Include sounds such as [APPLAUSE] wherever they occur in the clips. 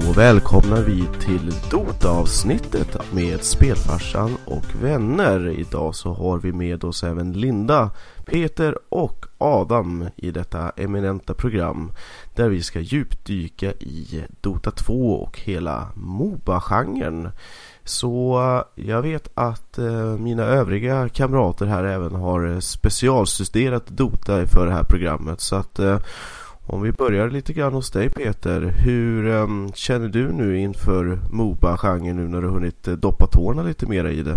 Då välkomnar vi till Dota-avsnittet med Spelfarsan och vänner. Idag så har vi med oss även Linda, Peter och Adam i detta eminenta program där vi ska djupdyka i Dota 2 och hela Moba-genren. Så eh, jag vet att eh, mina övriga kamrater här även har eh, specialjusterat Dota för det här programmet så att om vi börjar lite grann hos dig Peter, hur um, känner du nu inför Moba-genren nu när du hunnit doppa tårna lite mer i det?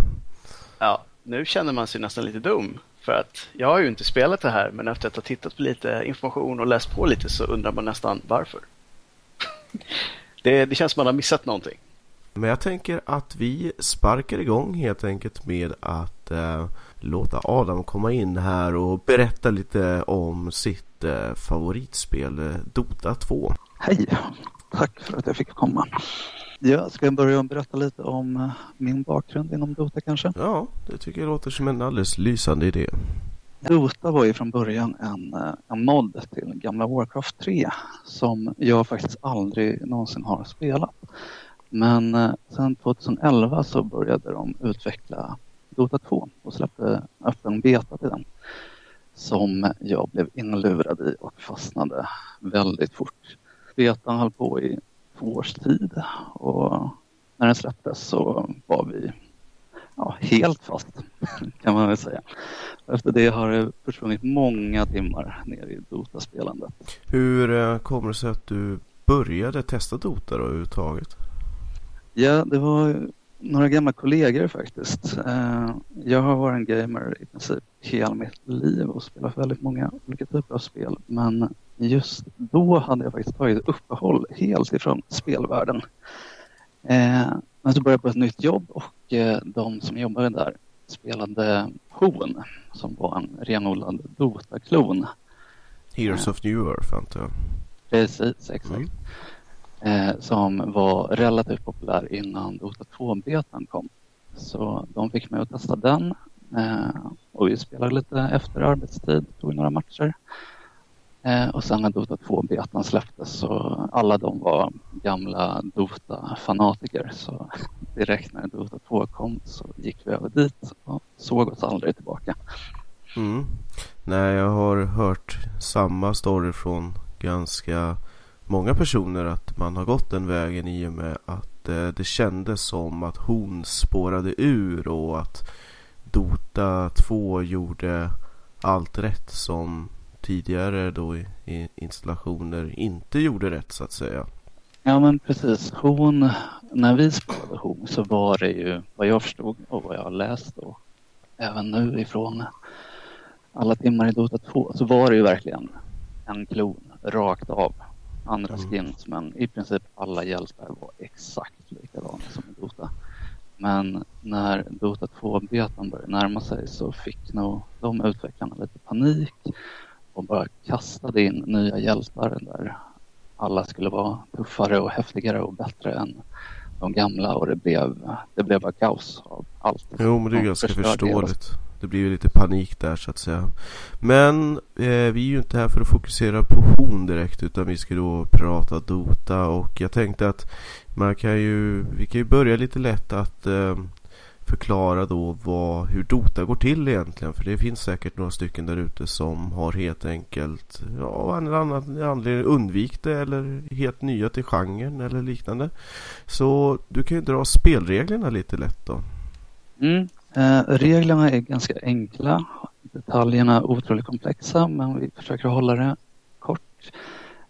Ja, nu känner man sig nästan lite dum för att jag har ju inte spelat det här men efter att ha tittat på lite information och läst på lite så undrar man nästan varför. [LAUGHS] det, det känns som man har missat någonting. Men jag tänker att vi sparkar igång helt enkelt med att eh, låta Adam komma in här och berätta lite om sitt eh, favoritspel eh, Dota 2. Hej! Tack för att jag fick komma. Jag ska börja berätta lite om eh, min bakgrund inom Dota kanske? Ja, det tycker jag låter som en alldeles lysande idé. Dota var ju från början en, en mod till gamla Warcraft 3 som jag faktiskt aldrig någonsin har spelat. Men sen 2011 så började de utveckla Dota 2 och släppte öppen beta till den som jag blev inlurad i och fastnade väldigt fort. Betan höll på i två års tid och när den släpptes så var vi ja, helt fast [LAUGHS] kan man väl säga. Efter det har det försvunnit många timmar ner i Dota-spelandet. Hur eh, kommer det sig att du började testa Dota då överhuvudtaget? Ja, det var några gamla kollegor faktiskt. Eh, jag har varit en gamer i princip hela mitt liv och spelat väldigt många olika typer av spel. Men just då hade jag faktiskt tagit uppehåll helt ifrån spelvärlden. Eh, men så började jag på ett nytt jobb och eh, de som jobbade där spelade Horn som var en renodlad Dota-klon. Heroes of New Earth antar jag. Precis, exakt. Mm Eh, som var relativt populär innan Dota 2-betan kom. Så de fick mig att testa den eh, och vi spelade lite efter arbetstid, tog några matcher. Eh, och sen när Dota 2-betan släpptes så alla de var gamla Dota-fanatiker så [LAUGHS] direkt när Dota 2 kom så gick vi över dit och såg oss aldrig tillbaka. Mm. Nej, jag har hört samma story från ganska många personer att man har gått den vägen i och med att eh, det kändes som att hon spårade ur och att Dota 2 gjorde allt rätt som tidigare då i, i installationer inte gjorde rätt så att säga. Ja men precis. Hon, när vi spelade hon så var det ju vad jag förstod och vad jag har läst och även nu ifrån alla timmar i Dota 2 så var det ju verkligen en klon rakt av andra mm. skins men i princip alla hjältar var exakt likadana som i Dota. Men när Dota 2-betan började närma sig så fick nog de utvecklarna lite panik och bara kastade in nya hjältar där alla skulle vara tuffare och häftigare och bättre än de gamla och det blev, det blev bara kaos av allt. Jo men det är ganska förståeligt. Det blir ju lite panik där så att säga. Men eh, vi är ju inte här för att fokusera på hon direkt utan vi ska då prata Dota och jag tänkte att man kan ju, vi kan ju börja lite lätt att eh, förklara då vad, hur Dota går till egentligen. För det finns säkert några stycken där ute som har helt enkelt ja, av en eller annan anledning undvikit det eller helt nya till genren eller liknande. Så du kan ju dra spelreglerna lite lätt då. Mm, Eh, reglerna är ganska enkla. Detaljerna är otroligt komplexa men vi försöker hålla det kort.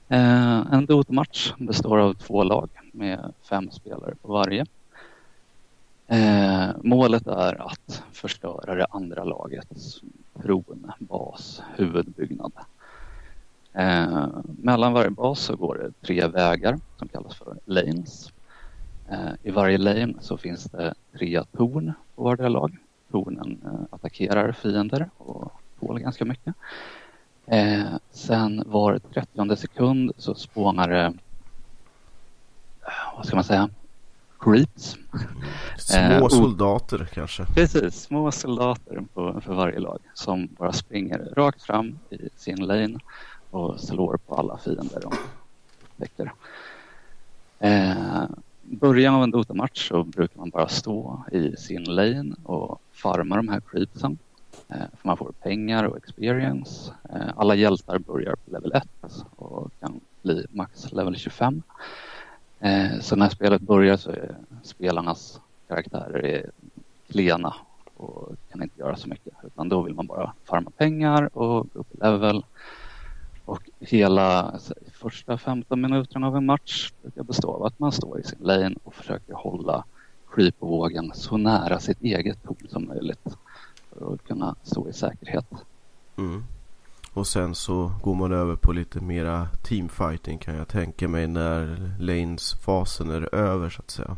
Eh, en Dota-match består av två lag med fem spelare på varje. Eh, målet är att förstöra det andra lagets tron, bas, huvudbyggnad. Eh, mellan varje bas så går det tre vägar som kallas för lanes. Eh, I varje lane så finns det tre torn på vardera lag. Tornen eh, attackerar fiender och tål ganska mycket. Eh, sen var 30 sekund så spånar det, vad ska man säga, creeps. Små soldater kanske? Precis, små soldater på, för varje lag som bara springer rakt fram i sin lane och slår på alla fiender de upptäcker. Eh, början av en Dota-match så brukar man bara stå i sin lane och farma de här creepsen. Eh, för man får pengar och experience. Eh, alla hjältar börjar på level 1 och kan bli max level 25. Eh, så när spelet börjar så är spelarnas karaktärer är klena och kan inte göra så mycket. Utan då vill man bara farma pengar och gå upp i level. Och hela första 15 minuterna av en match brukar bestå av att man står i sin lane och försöker hålla creep-vågen så nära sitt eget torn som möjligt för att kunna stå i säkerhet. Mm. Och sen så går man över på lite mera teamfighting kan jag tänka mig när lanes-fasen är över så att säga.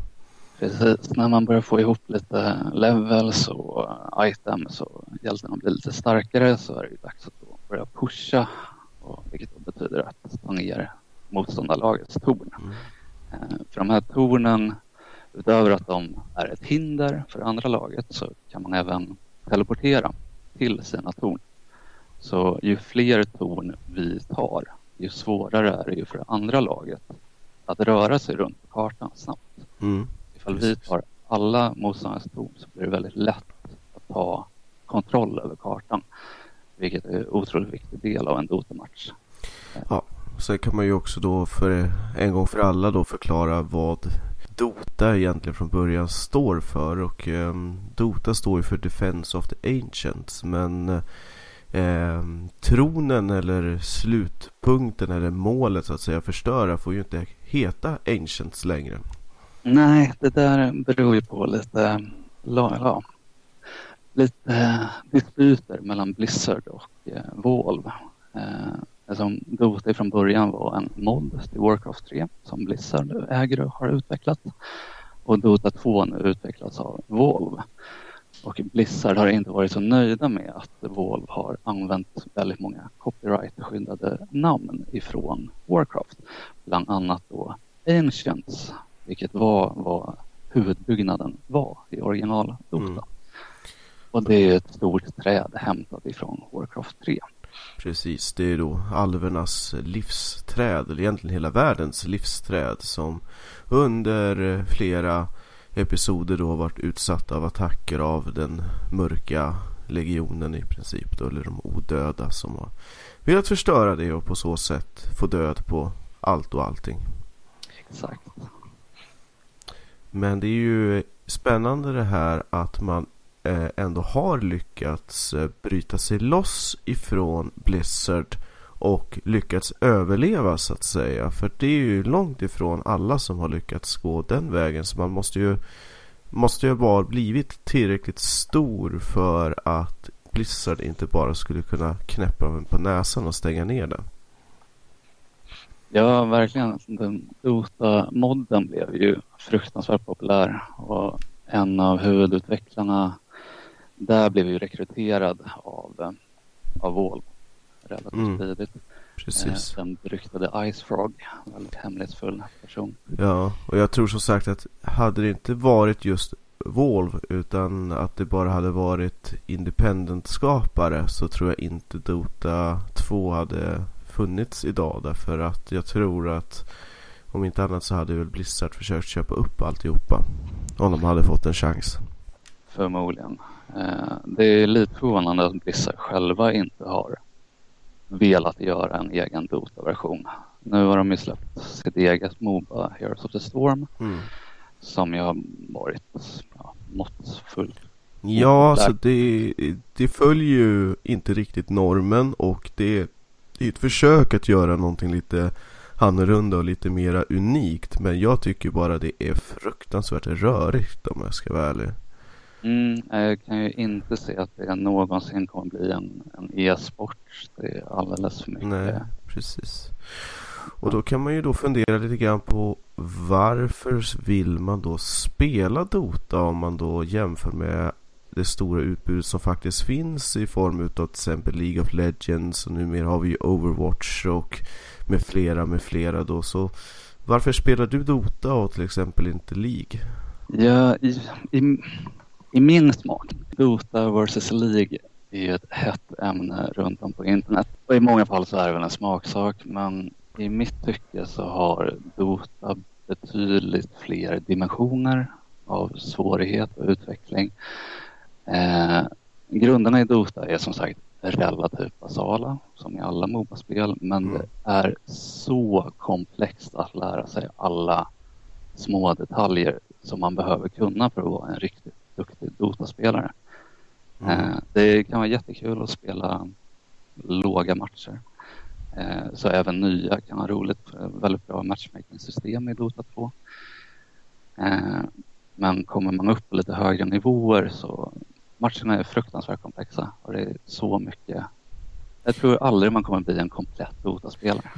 Precis, när man börjar få ihop lite levels och items och hjältarna blir lite starkare så är det ju dags att börja pusha. Och, vilket betyder att ta ner motståndarlagets torn. Mm. Eh, för de här tornen, utöver att de är ett hinder för andra laget så kan man även teleportera till sina torn. Så ju fler torn vi tar, ju svårare är det ju för andra laget att röra sig runt på kartan snabbt. Mm. Ifall vi tar alla motståndarnas torn så blir det väldigt lätt att ta kontroll över kartan. Vilket är en otroligt viktig del av en Dota-match. Ja, sen kan man ju också då för en gång för alla då förklara vad Dota egentligen från början står för. Och eh, Dota står ju för Defense of the Ancients. Men eh, tronen eller slutpunkten eller målet så att säga förstöra får ju inte heta Ancients längre. Nej, det där beror ju på lite, ja, lite eh, dispyter mellan Blizzard och eh, Valve. Eh, som Dota från början var en mod till Warcraft 3 som Blizzard äger och har utvecklat. Och Dota 2 nu utvecklas av Valve. Och Blizzard har inte varit så nöjda med att Valve har använt väldigt många copyright-skyddade namn ifrån Warcraft. Bland annat då Ancients, vilket var vad huvudbyggnaden var i original Dota. Mm. Och det är ett stort träd hämtat ifrån Warcraft 3. Precis, det är då alvernas livsträd, eller egentligen hela världens livsträd som under flera episoder då varit utsatta av attacker av den mörka legionen i princip då, eller de odöda som har velat förstöra det och på så sätt få död på allt och allting. Exakt. Men det är ju spännande det här att man Eh, ändå har lyckats eh, bryta sig loss ifrån Blizzard och lyckats överleva så att säga. För det är ju långt ifrån alla som har lyckats gå den vägen. Så man måste ju, måste ju bara blivit tillräckligt stor för att Blizzard inte bara skulle kunna knäppa dem på näsan och stänga ner den. Ja, verkligen. Den Dota-modden blev ju fruktansvärt populär och en av huvudutvecklarna där blev vi rekryterad av, eh, av Volvo relativt mm. tidigt. Precis. Eh, den beryktade Ice Frog, en väldigt hemlighetsfull person. Ja, och jag tror som sagt att hade det inte varit just Volvo utan att det bara hade varit independent-skapare så tror jag inte Dota 2 hade funnits idag därför att jag tror att om inte annat så hade väl Blizzard försökt köpa upp alltihopa om de hade fått en chans. Förmodligen. Eh, det är lite förvånande att Blizzard själva inte har velat göra en egen Dota-version. Nu har de ju släppt sitt eget Moba, Heroes of the Storm, mm. som ju har varit ja, måttfullt. Ja, alltså det, det följer ju inte riktigt normen och det, det är ett försök att göra någonting lite annorlunda och lite mera unikt. Men jag tycker bara det är fruktansvärt rörigt om jag ska vara ärlig. Mm, jag kan ju inte se att det någonsin kommer bli en, en e-sport. Det är alldeles för mycket. Nej, precis. Och då kan man ju då fundera lite grann på varför vill man då spela Dota om man då jämför med det stora utbudet som faktiskt finns i form av till exempel League of Legends och numera har vi ju Overwatch och med flera med flera då så varför spelar du Dota och till exempel inte League? Ja, i, i, i min smak, Dota vs League är ett hett ämne runt om på internet. Och i många fall så är det väl en smaksak men i mitt tycke så har Dota betydligt fler dimensioner av svårighet och utveckling. Eh, grunderna i Dota är som sagt relativt basala som i alla Moba-spel men mm. det är så komplext att lära sig alla små detaljer som man behöver kunna för att vara en riktigt duktig Dota-spelare. Mm. Eh, det kan vara jättekul att spela låga matcher. Eh, så även nya kan ha roligt. Väldigt bra matchmaking-system i Dota 2. Eh, men kommer man upp på lite högre nivåer så matcherna är fruktansvärt komplexa och det är så mycket. Jag tror aldrig man kommer bli en komplett Dota-spelare.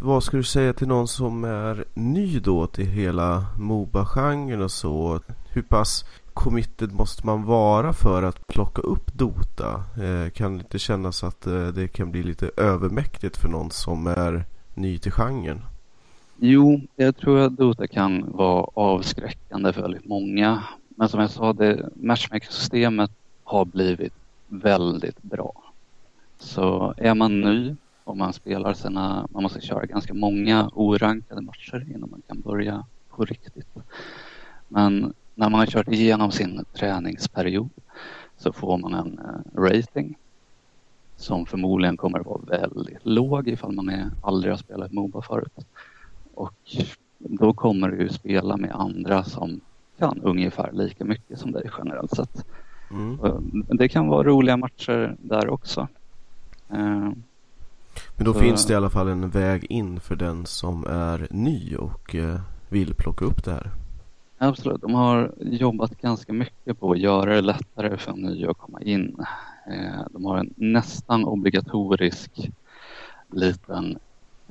vad ska du säga till någon som är ny då till hela Moba-genren och så? Hur pass committed måste man vara för att plocka upp Dota? Eh, kan det inte kännas att eh, det kan bli lite övermäktigt för någon som är ny till genren? Jo, jag tror att Dota kan vara avskräckande för väldigt många. Men som jag sa, det matchmaking-systemet har blivit väldigt bra. Så är man ny och man spelar sina, man måste köra ganska många orankade matcher innan man kan börja på riktigt. Men när man har kört igenom sin träningsperiod så får man en uh, rating som förmodligen kommer att vara väldigt låg ifall man är, aldrig har spelat Moba förut. Och då kommer du spela med andra som kan ungefär lika mycket som dig generellt sett. Mm. Det kan vara roliga matcher där också. Uh, Men då så... finns det i alla fall en väg in för den som är ny och vill plocka upp det här. Absolut, de har jobbat ganska mycket på att göra det lättare för nya att komma in. Eh, de har en nästan obligatorisk liten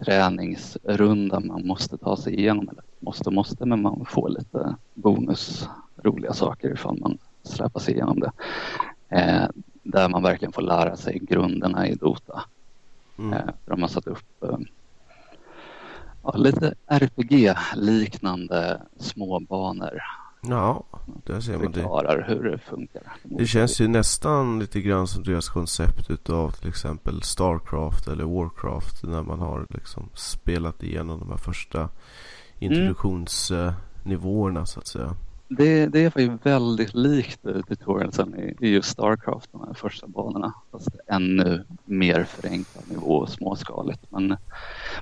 träningsrunda man måste ta sig igenom. Eller måste måste, men man får lite bonus, roliga saker ifall man släpar sig igenom det. Eh, där man verkligen får lära sig grunderna i Dota. Mm. Eh, de har satt upp ja, lite RPG-liknande små banor. Ja, där ser man det. Förklarar hur det funkar. Det känns ju nästan lite grann som deras koncept utav till exempel Starcraft eller Warcraft. När man har liksom spelat igenom de här första introduktionsnivåerna mm. så att säga. Det, det är faktiskt väldigt likt tutorialsen i, i just Starcraft, de här första banorna. Fast ännu mer förenklad nivå och småskaligt. Men,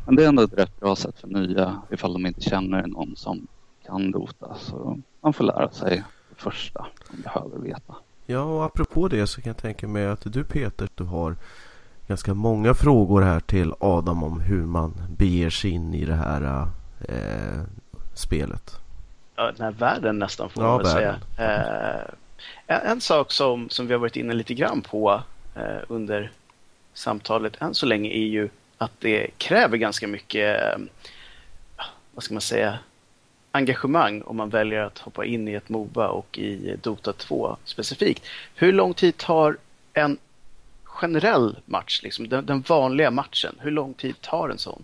men det är ändå ett rätt bra sätt för nya ifall de inte känner någon som kan Dota. Så man får lära sig det första man behöver veta. Ja, och apropå det så kan jag tänka mig att du Peter, du har ganska många frågor här till Adam om hur man beger sig in i det här eh, spelet den här världen nästan får man väl säga. Eh, en, en, sak som, som vi har varit inne lite grann på eh, under samtalet än så länge är ju att det kräver ganska mycket, eh, vad ska man säga, engagemang om man väljer att hoppa in i ett Moba och i Dota 2 specifikt. Hur lång tid tar en generell match, liksom, den, den vanliga matchen, hur lång tid tar en sån?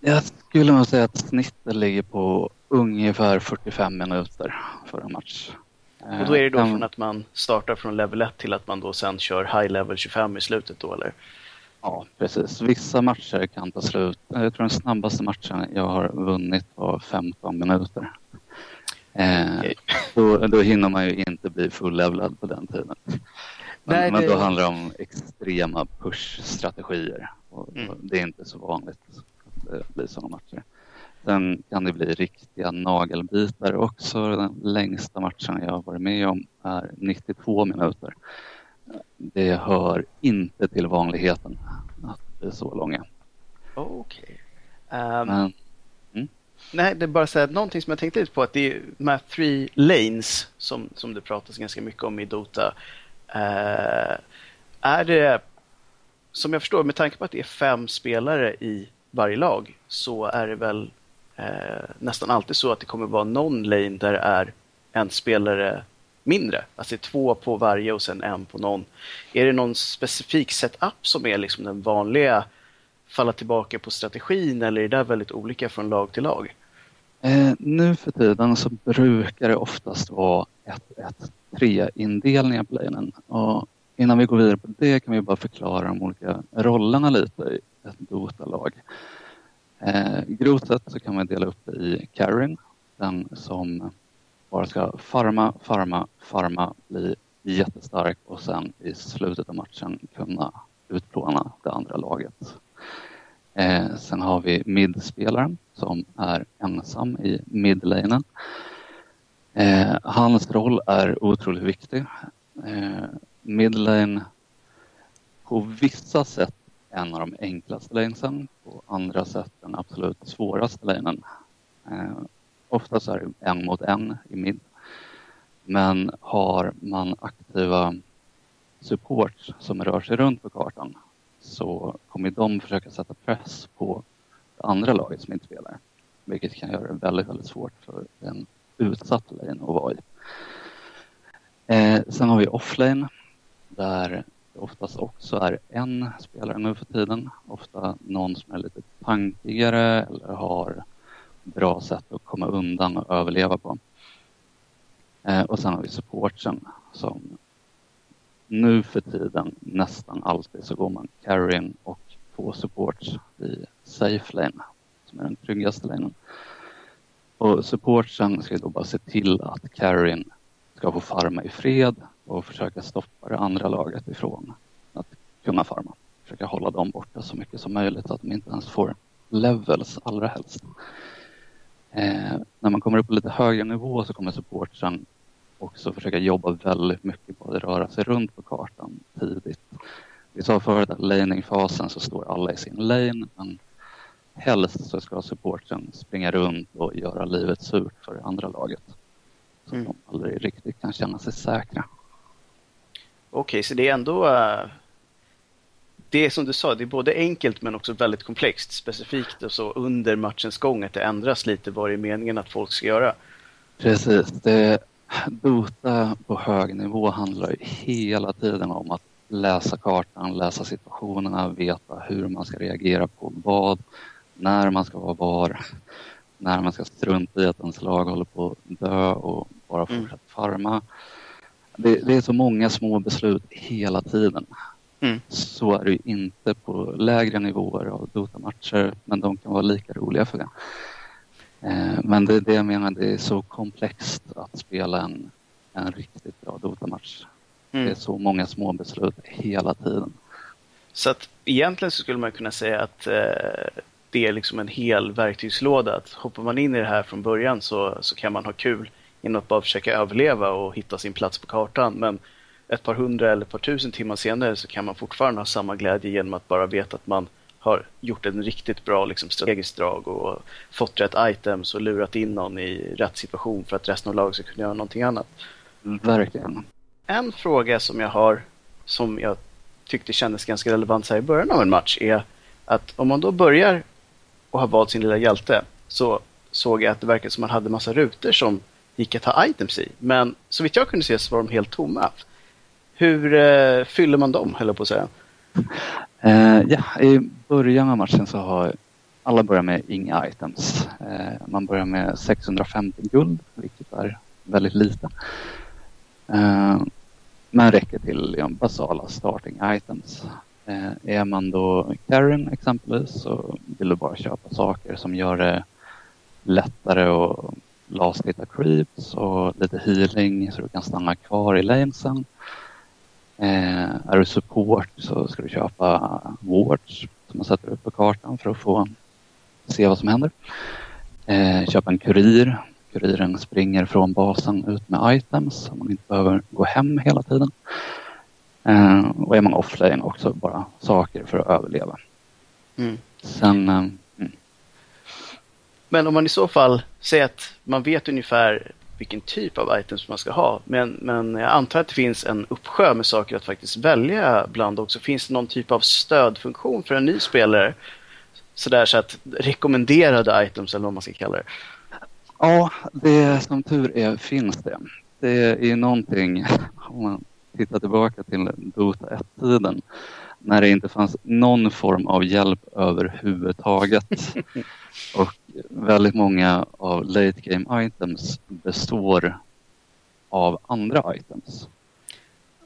Jag skulle nog säga att snittet ligger på ungefär 45 minuter för en match. Och då är det då eh, från att man startar från level 1 till att man då sen kör high level 25 i slutet då eller? Ja, precis. Vissa matcher kan ta slut. Jag tror den snabbaste matchen jag har vunnit var 15 minuter. Eh, okay. då, då hinner man ju inte bli fullevlad på den tiden. Men, Nej, men då handlar det om extrema push-strategier. Mm. Det är inte så vanligt att det blir sådana matcher. Sen kan det bli riktiga nagelbitar också. Den längsta matchen jag har varit med om är 92 minuter. Det hör inte till vanligheten att bli så långa. Okej. Okay. Um, ehm, mm. Nej, det är bara så här, någonting som jag tänkte lite på att det är de här three lanes som, som det pratas ganska mycket om i Dota. Uh, är det, som jag förstår, med tanke på att det är fem spelare i varje lag så är det väl eh, nästan alltid så att det kommer vara någon lane där det är en spelare mindre. Att det är två på varje och sen en på någon. Är det någon specifik setup som är liksom den vanliga falla tillbaka på strategin eller är det väldigt olika från lag till lag? Eh, nu för tiden så brukar det oftast vara 1-1-3-indelningar på lanen. Och innan vi går vidare på det kan vi bara förklara de olika rollerna lite i ett Dota-lag. Eh, grovt sett så kan man dela upp det i Karin, den som bara ska farma, farma, farma, bli jättestark och sen i slutet av matchen kunna utplåna det andra laget. Eh, sen har vi midspelaren som är ensam i midlanen. Eh, hans roll är otroligt viktig. Eh, midlane på vissa sätt en av de enklaste lanesen, på andra sätt den absolut svåraste lanen. Eh, oftast är det en mot en i mid. Men har man aktiva support som rör sig runt på kartan så kommer de försöka sätta press på det andra laget som inte spelar. Vilket kan göra det väldigt, väldigt svårt för en utsatt lane att vara i. Eh, sen har vi offlane där det oftast också är en spelare nu för tiden. Ofta någon som är lite tankigare eller har bra sätt att komma undan och överleva på. Eh, och sen har vi supporten som nu för tiden nästan alltid så går man carrying och får support i safe lane som är den tryggaste lanen. Och supporten ska då bara se till att carrying ska få farma i fred och försöka stoppa det andra laget ifrån att kunna farma. Försöka hålla dem borta så mycket som möjligt så att de inte ens får levels allra helst. Eh, när man kommer upp på lite högre nivå så kommer supporten också försöka jobba väldigt mycket på att röra sig runt på kartan tidigt. Vi sa förut att laning-fasen så står alla i sin lane men helst så ska supporten springa runt och göra livet surt för det andra laget. Så mm. de aldrig riktigt kan känna sig säkra. Okej, så det är ändå uh, det är som du sa, det är både enkelt men också väldigt komplext. Specifikt och så under matchens gång att det ändras lite vad det är meningen att folk ska göra. Precis. Det, Dota på hög nivå handlar ju hela tiden om att läsa kartan, läsa situationerna, veta hur man ska reagera på vad, när man ska vara var, när man ska strunta i att ens lag håller på att dö och bara mm. fortsätta mm. farma. Det, det, är så många små beslut hela tiden. Mm. Så är det ju inte på lägre nivåer av Dota-matcher, men de kan vara lika roliga för det. Eh, men det är det jag menar, det är så komplext att spela en, en riktigt bra Dota-match. Mm. Det är så många små beslut hela tiden. Så att egentligen så skulle man kunna säga att eh, det är liksom en hel verktygslåda. Att hoppar man in i det här från början så, så kan man ha kul genom att bara försöka överleva och hitta sin plats på kartan. Men ett par hundra eller ett par tusen timmar senare så kan man fortfarande ha samma glädje genom att bara veta att man har gjort en riktigt bra liksom, strategiskt drag och fått rätt items och lurat in någon i rätt situation för att resten av laget ska kunna göra någonting annat. Verkligen. En fråga som jag har som jag tyckte kändes ganska relevant så här i början av en match är att om man då börjar och har valt sin lilla hjälte så såg jag att det verkade som man hade massa rutor som gick att ha items i. Men så vitt jag kunde se så var de helt tomma. Hur eh, fyller man dem, höll jag på att säga? Eh, ja, i början av matchen så har alla börjar med inga items. Eh, man börjar med 650 guld, vilket är väldigt lite. Eh, men räcker till ja, basala starting items. Eh, är man då Karen exempelvis så vill du bara köpa saker som gör det lättare att last hitta creeps och lite healing så du kan stanna kvar i lanesen. Eh, är du support så ska du köpa wards som man sätter upp på kartan för att få se vad som händer. Eh, köpa en kurir. Kuriren springer från basen ut med items så man inte behöver gå hem hela tiden. Eh, och är man offlane också bara saker för att överleva. Mm. Sen... Eh, mm. Men om man i så fall säger att man vet ungefär vilken typ av items man ska ha. Men, men jag antar att det finns en uppsjö med saker att faktiskt välja bland också. Finns det någon typ av stödfunktion för en ny spelare? Sådär så att rekommenderade items eller vad man ska kalla det. Ja, det som tur är finns det. Det är någonting, om man tittar tillbaka till Dota 1-tiden, när det inte fanns någon form av hjälp överhuvudtaget. [LAUGHS] Och väldigt många av late game items består av andra items.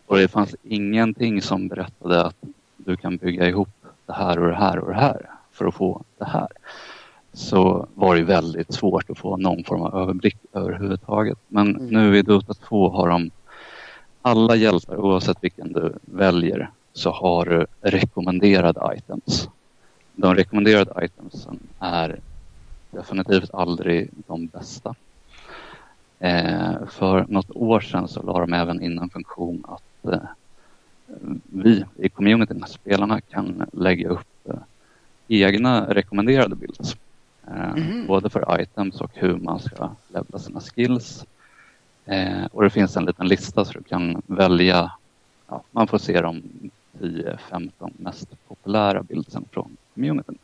Och det fanns ingenting som berättade att du kan bygga ihop det här och det här och det här för att få det här. så var det väldigt svårt att få någon form av överblick överhuvudtaget. Men mm. nu i Dota 2 har de alla hjältar, oavsett vilken du väljer, så har du rekommenderade items. De rekommenderade itemsen är definitivt aldrig de bästa. Eh, för något år sedan så la de även in en funktion att eh, vi i communityn, spelarna, kan lägga upp eh, egna rekommenderade builds. Mm. Både för items och hur man ska levla sina skills. Eh, och det finns en liten lista så du kan välja, ja, man får se i 10-15 mest populära bildsen från communityn.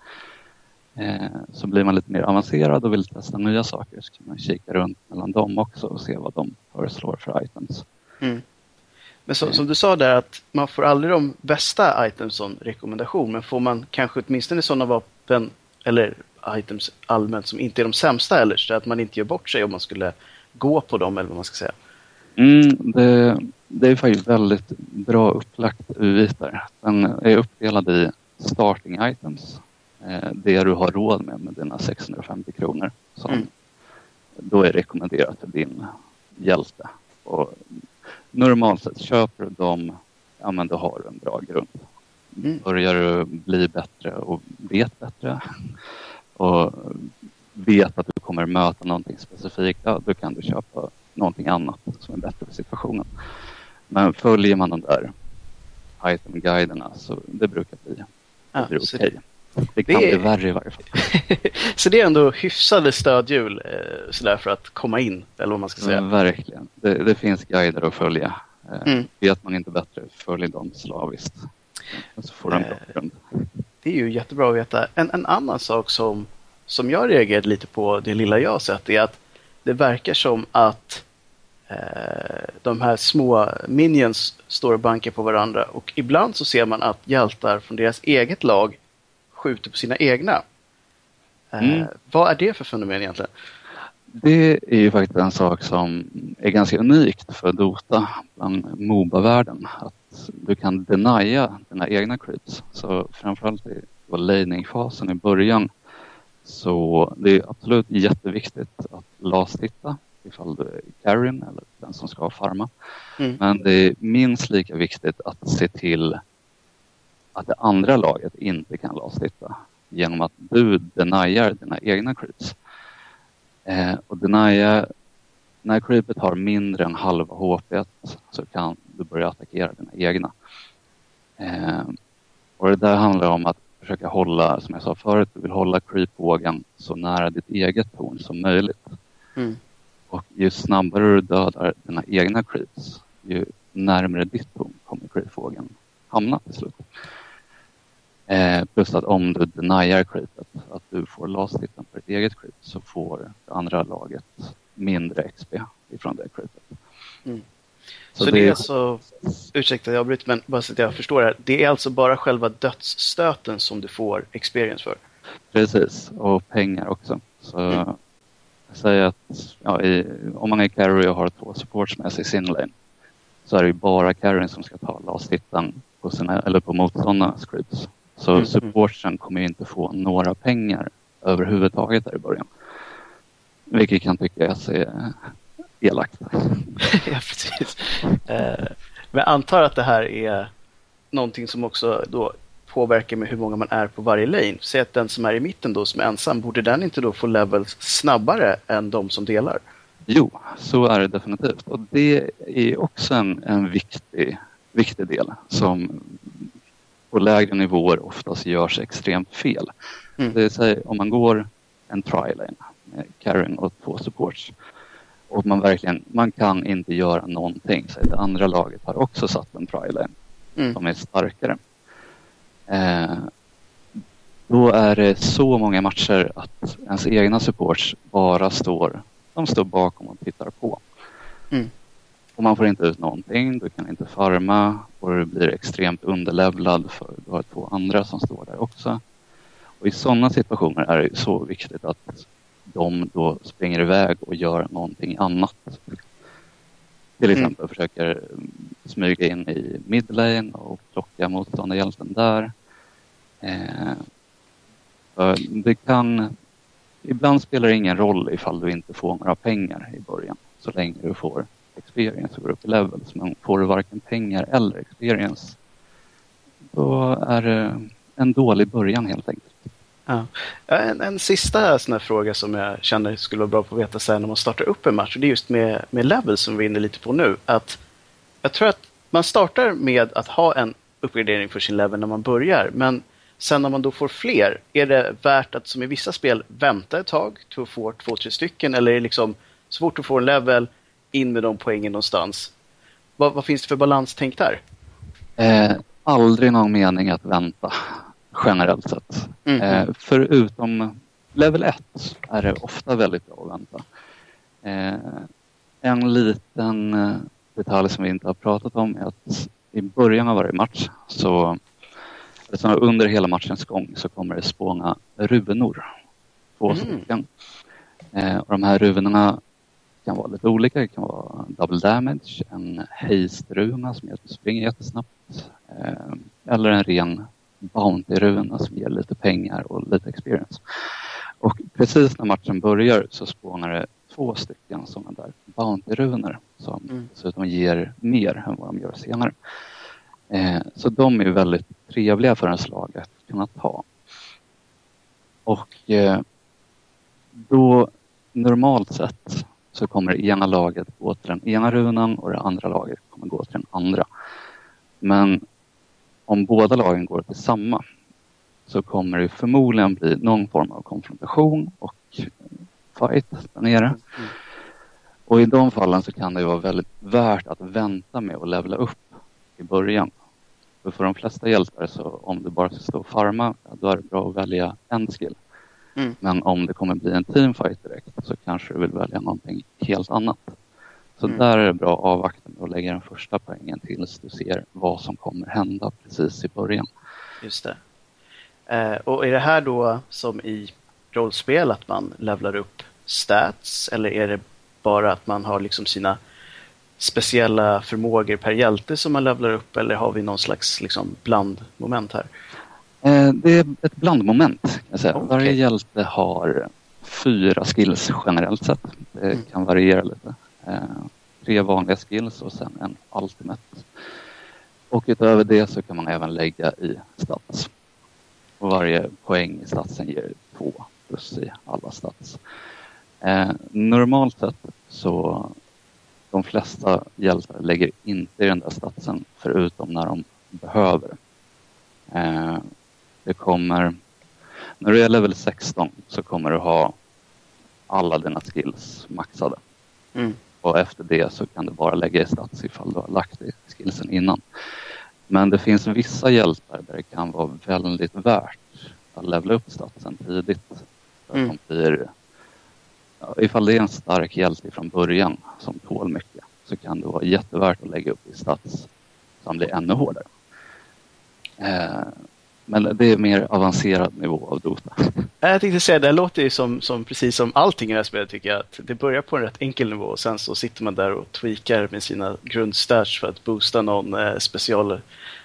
Eh, så blir man lite mer avancerad och vill testa nya saker så kan man kika runt mellan dem också och se vad de föreslår för items. Mm. Men så, som du sa där att man får aldrig de bästa items som rekommendation men får man kanske åtminstone sådana vapen eller items allmänt som inte är de sämsta eller så att man inte gör bort sig om man skulle gå på dem eller vad man ska säga. Mm, det, det är faktiskt väldigt bra upplagt UI där. Den är uppdelad i starting items. Eh, det du har råd med med dina 650 kronor. Som mm. då är rekommenderat för din hjälte. Och normalt sett köper du dem, ja men då har du en bra grund. Mm. Börjar du bli bättre och vet bättre och vet att du kommer möta någonting specifikt, ja, då kan du köpa någonting annat som är bättre för situationen. Men följer man de där item-guiderna så det brukar bli, ja, okej. Okay. Det kan det är... bli värre i varje fall. [LAUGHS] så det är ändå hyfsade stödhjul eh, sådär för att komma in, eller vad man ska säga. Men verkligen. Det, det, finns guider att följa. Eh, mm. Vet man inte bättre, följ dem slaviskt. Så får du en bra eh, grund. Det är ju jättebra att veta. En, en annan sak som som jag reagerade lite på, det lilla jag sett, är att det verkar som att de här små minions står och bankar på varandra och ibland så ser man att hjältar från deras eget lag skjuter på sina egna. Eh, mm. Vad är det för fenomen egentligen? Det är ju faktiskt en sak som är ganska unikt för Dota bland Moba-världen. Att du kan denia dina egna creeps. Så framförallt i laning-fasen i början så det är absolut jätteviktigt att last-hitta ifall du är Karin eller den som ska farma. Mm. Men det är minst lika viktigt att se till att det andra laget inte kan last-hitta genom att du deniar dina egna creeps. Eh, och denia, när creepet har mindre än halva HP så kan du börja attackera dina egna. Eh, och det där handlar om att försöka hålla, som jag sa förut, du vill hålla creepvågen så nära ditt eget torn som möjligt. Mm. Och ju snabbare du dödar dina egna creeps, ju närmare ditt torn kommer creepvågen hamna till slut. Eh, plus att om du deniar creepet, att du får last-hitten på ditt eget creep, så får det andra laget mindre XP ifrån det creepet. Mm. Så, så det, är alltså, ursäkta jag avbryter men bara så att jag förstår det här. Det är alltså bara själva dödsstöten som du får experience för? Precis, och pengar också. Så mm. Säger att ja, i, om man är carry och har två supports med sig i sin lane så är det ju bara carryn som ska ta last-hitten på, sina, eller på motståndarnas scripts. Så mm. supportsen kommer inte få några pengar överhuvudtaget där i början. Vilket kan tyckas är elakt. [LAUGHS] ja, precis. Eh, men jag antar att det här är någonting som också då påverkar med hur många man är på varje lane. Säg att den som är i mitten då, som är ensam, borde den inte då få levels snabbare än de som delar? Jo, så är det definitivt. Och det är också en, en viktig, viktig del som på lägre nivåer oftast görs extremt fel. Mm. Det vill säga om man går en tri-lane med Karen och två supports och man verkligen, man kan inte göra någonting. Så det andra laget har också satt en pryline mm. som är starkare. Eh, då är det så många matcher att ens egna supports bara står, de står bakom och tittar på. Mm. Och man får inte ut någonting, du kan inte farma och du blir extremt underlevlad för du har två andra som står där också. Och i sådana situationer är det så viktigt att de då springer iväg och gör någonting annat. Till mm. exempel mm. försöker smyga in i midlane och plocka motståndarhjälten där. Eh, det kan ibland spelar det ingen roll ifall du inte får några pengar i början. Så länge du får experience och går upp i levels. Men får du varken pengar eller experience då är det en dålig början helt enkelt. Ja. En, en sista sån fråga som jag känner skulle vara bra på att veta sen när man startar upp en match. Det är just med, med levels som vi är inne lite på nu. Att jag tror att man startar med att ha en uppgradering för sin level när man börjar. Men sen när man då får fler, är det värt att som i vissa spel vänta ett tag till att få två, tre stycken? Eller är det liksom så fort du får en level, in med de poängen någonstans? Vad, vad finns det för balanstänk där? Eh, aldrig någon mening att vänta generellt sett. Mm. Eh, förutom level 1 är det ofta väldigt bra att vänta. Eh, en liten eh, detalj som vi inte har pratat om är att i början av varje match så alltså under hela matchens gång så kommer det spåna runor. Två mm. stycken. Eh, och de här runorna kan vara lite olika. Det kan vara double damage, en haste-runa som gör att du springer jättesnabbt. Eh, eller en ren Bounty-runa som ger lite pengar och lite experience. Och precis när matchen börjar så spånar det två stycken sådana där Bounty-runor som mm. dessutom ger mer än vad de gör senare. Eh, så de är väldigt trevliga för en slag att kunna ta. Och eh, då normalt sett så kommer det ena laget gå till den ena runan och det andra laget kommer gå till den andra. Men om båda lagen går till samma så kommer det förmodligen bli någon form av konfrontation och fight där nere. Mm. Och i de fallen så kan det vara väldigt värt att vänta med att levla upp i början. För, för de flesta hjältar så om du bara ska stå och farma, då är det bra att välja en skill. Mm. Men om det kommer bli en teamfight direkt så kanske du vill välja någonting helt annat. Så mm. där är det bra att avvakta att lägga den första poängen tills du ser vad som kommer hända precis i början. Just det. Eh, och är det här då som i rollspel att man levlar upp stats eller är det bara att man har liksom sina speciella förmågor per hjälte som man levlar upp eller har vi någon slags liksom blandmoment här? Eh, det är ett blandmoment. Kan jag säga. Okay. Varje hjälte har fyra skills generellt sett. Det mm. kan variera lite. Eh, tre vanliga skills och sen en ultimate. Och utöver det så kan man även lägga i stats. Och varje poäng i statsen ger två plus i alla stats. Eh, normalt sett så de flesta hjältar lägger inte i den där statsen förutom när de behöver. Eh, det kommer, när du är level 16 så kommer du ha alla dina skills maxade. Mm. Och efter det så kan du bara lägga i stats ifall du har lagt i skillsen innan. Men det finns vissa hjältar där det kan vara väldigt värt att levla upp statsen tidigt. Mm. att de blir, ja, ifall det är en stark hjälte från början som tål mycket så kan det vara jättevärt att lägga upp i stats som blir ännu hårdare. Eh, men det är mer avancerad nivå av Dota. [LAUGHS] Jag tänkte säga, det låter ju som, som precis som allting i det här spelet tycker jag. Att det börjar på en rätt enkel nivå och sen så sitter man där och tweakar med sina grundstats för att boosta någon eh, special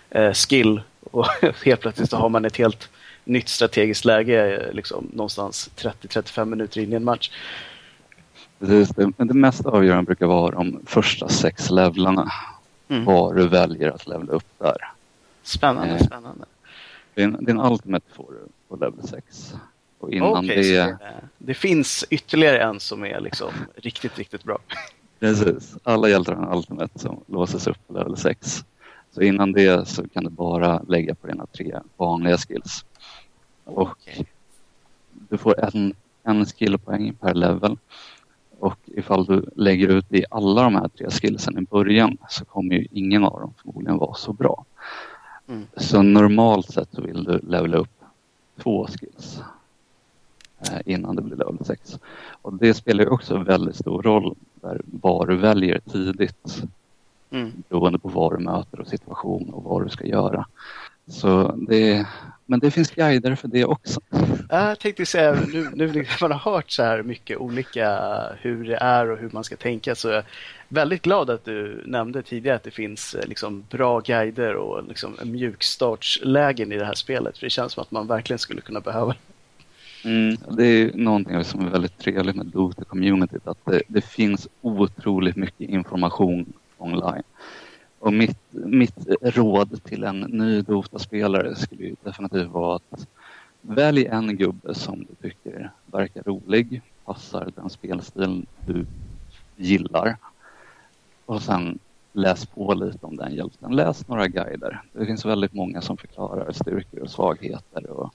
eh, skill. [LAUGHS] Och helt plötsligt så har man ett helt nytt strategiskt läge eh, liksom, någonstans 30-35 minuter in i en match. Precis, det, men det mest avgörande brukar vara de första sex levlarna. Mm. Vad du väljer att levla upp där. Spännande, eh, spännande. Din, din Ultimate får du på level 6. Och innan okay, det... det... Det finns ytterligare en som är liksom riktigt, riktigt bra. Precis. Alla hjältar har en Ultimate som låses upp på level 6. Så innan det så kan du bara lägga på dina tre vanliga skills. Och okay. du får en, en skillpoäng per level. Och ifall du lägger ut i alla de här tre skillsen i början så kommer ju ingen av dem förmodligen vara så bra. Mm. Så normalt sett så vill du levela upp två skills eh, innan det blir level 6. Och det spelar ju också väldigt stor roll där vad du väljer tidigt. Mm. Beroende på vad du möter och situation och vad du ska göra. Så det, men det finns guider för det också. Jag tänkte säga, nu, nu när man har hört så här mycket olika hur det är och hur man ska tänka så är jag väldigt glad att du nämnde tidigare att det finns eh, liksom bra guider och liksom mjukstartslägen i det här spelet. För det känns som att man verkligen skulle kunna behöva Mm, det är någonting som är väldigt trevligt med Dota-communityt, att det, det, finns otroligt mycket information online. Och mitt, mitt råd till en ny Dota-spelare skulle ju definitivt vara att välj en gubbe som du tycker verkar rolig, passar den spelstil du gillar. Och sen läs på lite om den hjälten. Läs några guider. Det finns väldigt många som förklarar styrkor och svagheter och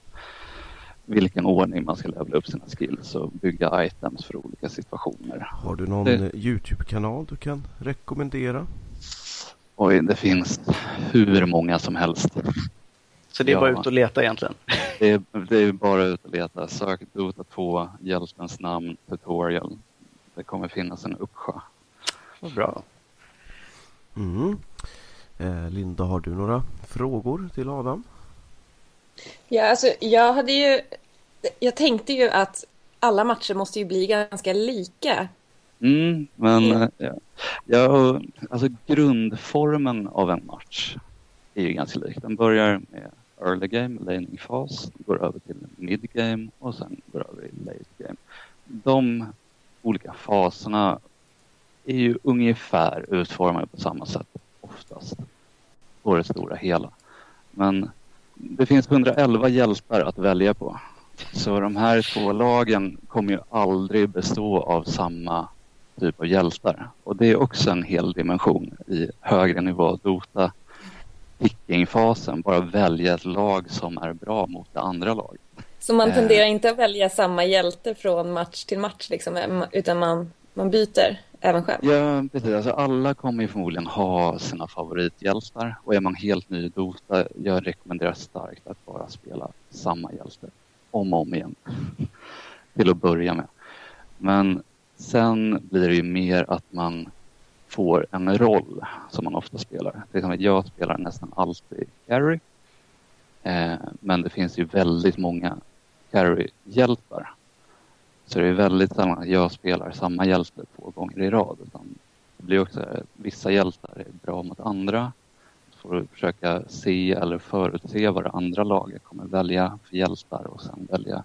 vilken ordning man ska levela upp sina skills och bygga items för olika situationer. Har du någon det... Youtube-kanal du kan rekommendera? Oj, det finns hur många som helst. Så det är ja, bara ut och leta egentligen? Det är, det är bara ut och leta. Sök Dota 2, hjältens namn, tutorial. Det kommer finnas en uppsjö. Vad bra. Mm. Eh, Linda, har du några frågor till Adam? Ja, alltså jag hade ju... Jag tänkte ju att alla matcher måste ju bli ganska lika. Mm, men mm. Ja, ja, alltså grundformen av en match är ju ganska lik. Den börjar med early game, laning fas, går över till mid game och sen går över i late game. De olika faserna är ju ungefär utformade på samma sätt oftast på det stora hela. Men det finns 111 hjältar att välja på. Så de här två lagen kommer ju aldrig bestå av samma typ av hjältar. Och det är också en hel dimension i högre nivå Dota picking-fasen. Bara välja ett lag som är bra mot det andra laget. Så man tenderar eh. inte att välja samma hjälte från match till match liksom, utan man, man byter? även själv? Ja, precis. Alltså, alla kommer ju förmodligen ha sina favorithjältar och är man helt ny i Dota, jag rekommenderar starkt att bara spela samma hjälte om och om igen [LAUGHS] till att börja med. Men sen blir det ju mer att man får en roll som man ofta spelar. Till exempel jag spelar nästan alltid carry. Eh, men det finns ju väldigt många carry-hjältar så det är väldigt sällan att jag spelar samma hjälte två gånger i rad. Utan det blir också vissa hjältar är bra mot andra. Så får du försöka se eller förutse vad det andra laget kommer välja för hjältar och sen välja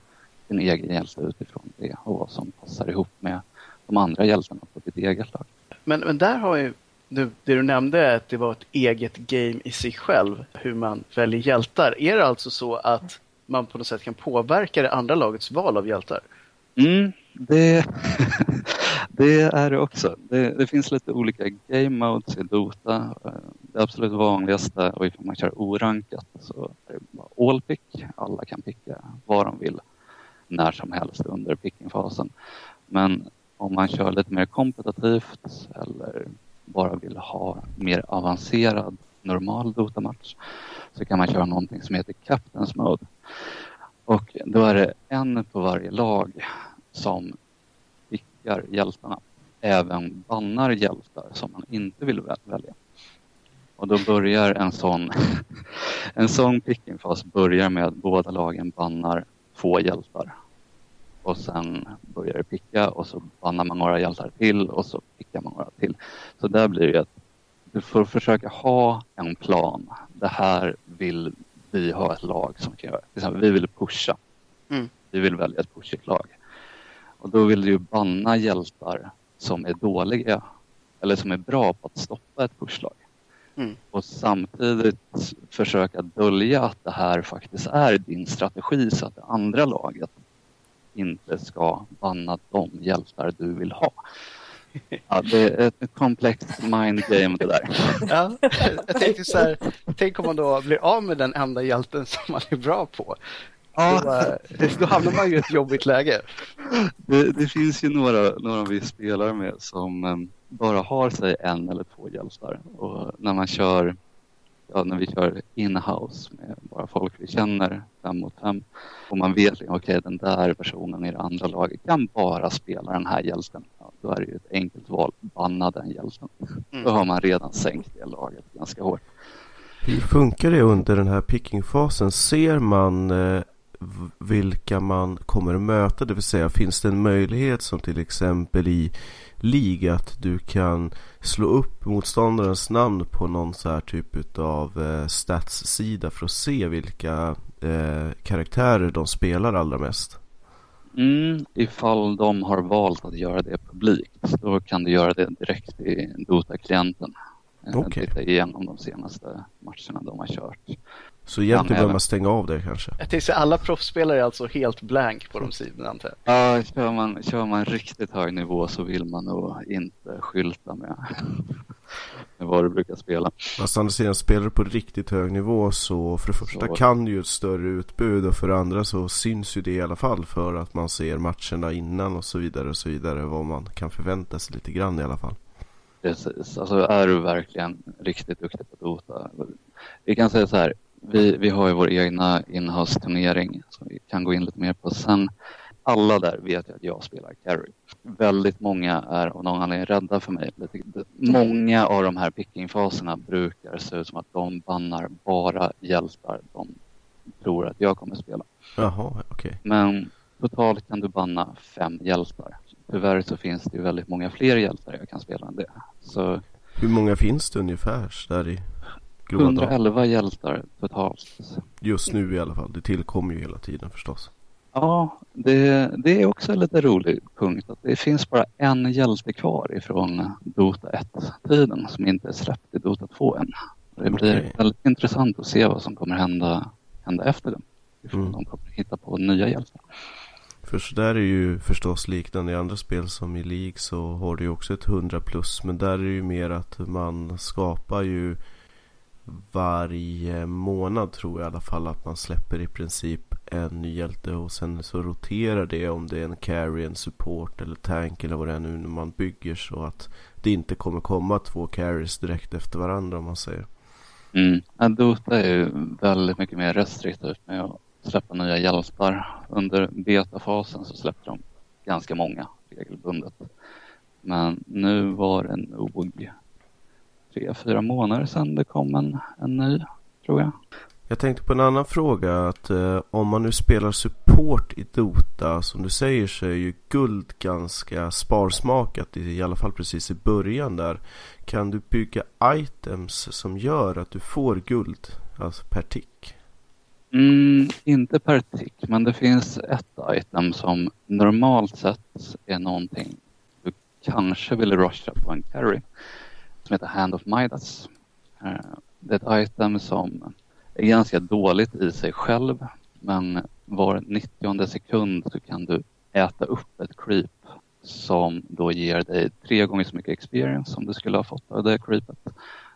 din egen hjälte utifrån det och vad som passar ihop med de andra hjältarna på ditt eget lag. Men, men där har ju du, det du nämnde att det var ett eget game i sig själv, hur man väljer hjältar. Är det alltså så att man på något sätt kan påverka det andra lagets val av hjältar? Mm, det, [LAUGHS] det är det också. Det, det, finns lite olika game modes i Dota. Det absolut vanligaste, och ifall man kör orankat, så är det all pick. Alla kan picka vad de vill när som helst under pickingfasen. Men om man kör lite mer kompetitivt eller bara vill ha mer avancerad normal Dota-match så kan man köra någonting som heter Captain's Mode. Och då är det en på varje lag som pickar hjältarna. Även bannar hjältar som man inte vill välja. Och då börjar en sån, [LAUGHS] en sån pickingfas börjar med att båda lagen bannar två hjältar. Och sen börjar det picka och så bannar man några hjältar till och så pickar man några till. Så där blir det att du får försöka ha en plan. Det här vill vi ha ett lag som kan göra. Till exempel, vi vill pusha. Mm. Vi vill välja ett pushigt lag. Och då vill du banna hjältar som är dåliga eller som är bra på att stoppa ett pushlag. Mm. Och samtidigt försöka dölja att det här faktiskt är din strategi så att det andra laget inte ska banna de hjältar du vill ha. Ja, det är ett komplext mindgame det där. Ja, jag tänkte så här, tänk om man då blir av med den enda hjälten som man är bra på. Ja. Då, då hamnar man ju i ett jobbigt läge. Det, det, finns ju några, några vi spelar med som um, bara har sig en eller två hjältar. Och när man kör ja, när vi kör in-house med bara folk vi känner fem mot fem och man vet att liksom, okay, den där personen i det andra laget kan bara spela den här hjälten. Ja, då är det ju ett enkelt val, banna den hjälten. Mm. Då har man redan sänkt det laget ganska hårt. Hur funkar det under den här pickingfasen? Ser man eh, vilka man kommer möta? Det vill säga finns det en möjlighet som till exempel i League att du kan slå upp motståndarens namn på någon så här typ av eh, stats-sida för att se vilka eh, karaktärer de spelar allra mest? Mm, ifall de har valt att göra det publikt, då kan du göra det direkt i Dota-klienten. Eh, Okej. Titta igenom de senaste matcherna de har kört. Så egentligen behöver man stänga av det kanske. Jag tänkte säga, alla proffsspelare är alltså helt blank på de sidorna antar jag. Ja, kör man, kör man riktigt hög nivå så vill man nog inte skylta med, [LAUGHS] med vad du brukar spela. Fast andra sidan spelar du på riktigt hög nivå så för det första Så. kan du ju ett större utbud och för det andra så syns ju det i alla fall för att man ser matcherna innan och så vidare och så vidare vad man kan förvänta sig lite grann i alla fall. Precis, alltså är du verkligen riktigt duktig på Dota. Vi kan säga så här, vi, vi har ju vår egna inhouse-turnering som vi kan gå in lite mer på sen. Alla där vet ju att jag spelar carry. Väldigt många är av någon anledning rädda för mig. Många av de här pickingfaserna brukar se ut som att de bannar bara hjältar de tror att jag kommer spela. Jaha, okej. Men totalt kan du banna fem hjältar. Tyvärr så finns det ju väldigt många fler hjältar jag kan spela än det. Så Hur många finns det ungefär där i grova tal? 111 hjältar totalt. Just nu i alla fall. Det tillkommer ju hela tiden förstås. Ja, det, det är också en lite rolig punkt att det finns bara en hjälte kvar ifrån Dota 1-tiden som inte är släppt i Dota 2 än. Det blir Okej. väldigt intressant att se vad som kommer hända, hända efter den. Ifall Mm. de kommer hitta på nya hjältar. För så där är ju förstås liknande i andra spel som i League så har du ju också ett 100 plus men där är det ju mer att man skapar ju varje månad tror jag i alla fall att man släpper i princip en ny hjälte och sen så roterar det om det är en carry, en support eller tank eller vad det är nu när man bygger så att det inte kommer komma två carries direkt efter varandra om man säger. Mm. Ja, Dota är ju väldigt mycket mer restriktivt med att släppa nya hjältar. Under betafasen så släppte de ganska många regelbundet. Men nu var det nog tre, fyra månader sedan det kom en, en ny, tror jag. Jag tänkte på en annan fråga att eh, om man nu spelar support i Dota som du säger så är ju guld ganska sparsmakat i, i alla fall precis i början där. Kan du bygga items som gör att du får guld, alltså per tick? Mm, inte per tick, men det finns ett item som normalt sett är någonting du kanske vill rusha på en carry som heter Hand of Midas. Eh, det är ett item som är ganska dåligt i sig själv men var 90 sekund så kan du äta upp ett creep som då ger dig tre gånger så mycket experience som du skulle ha fått av det creepet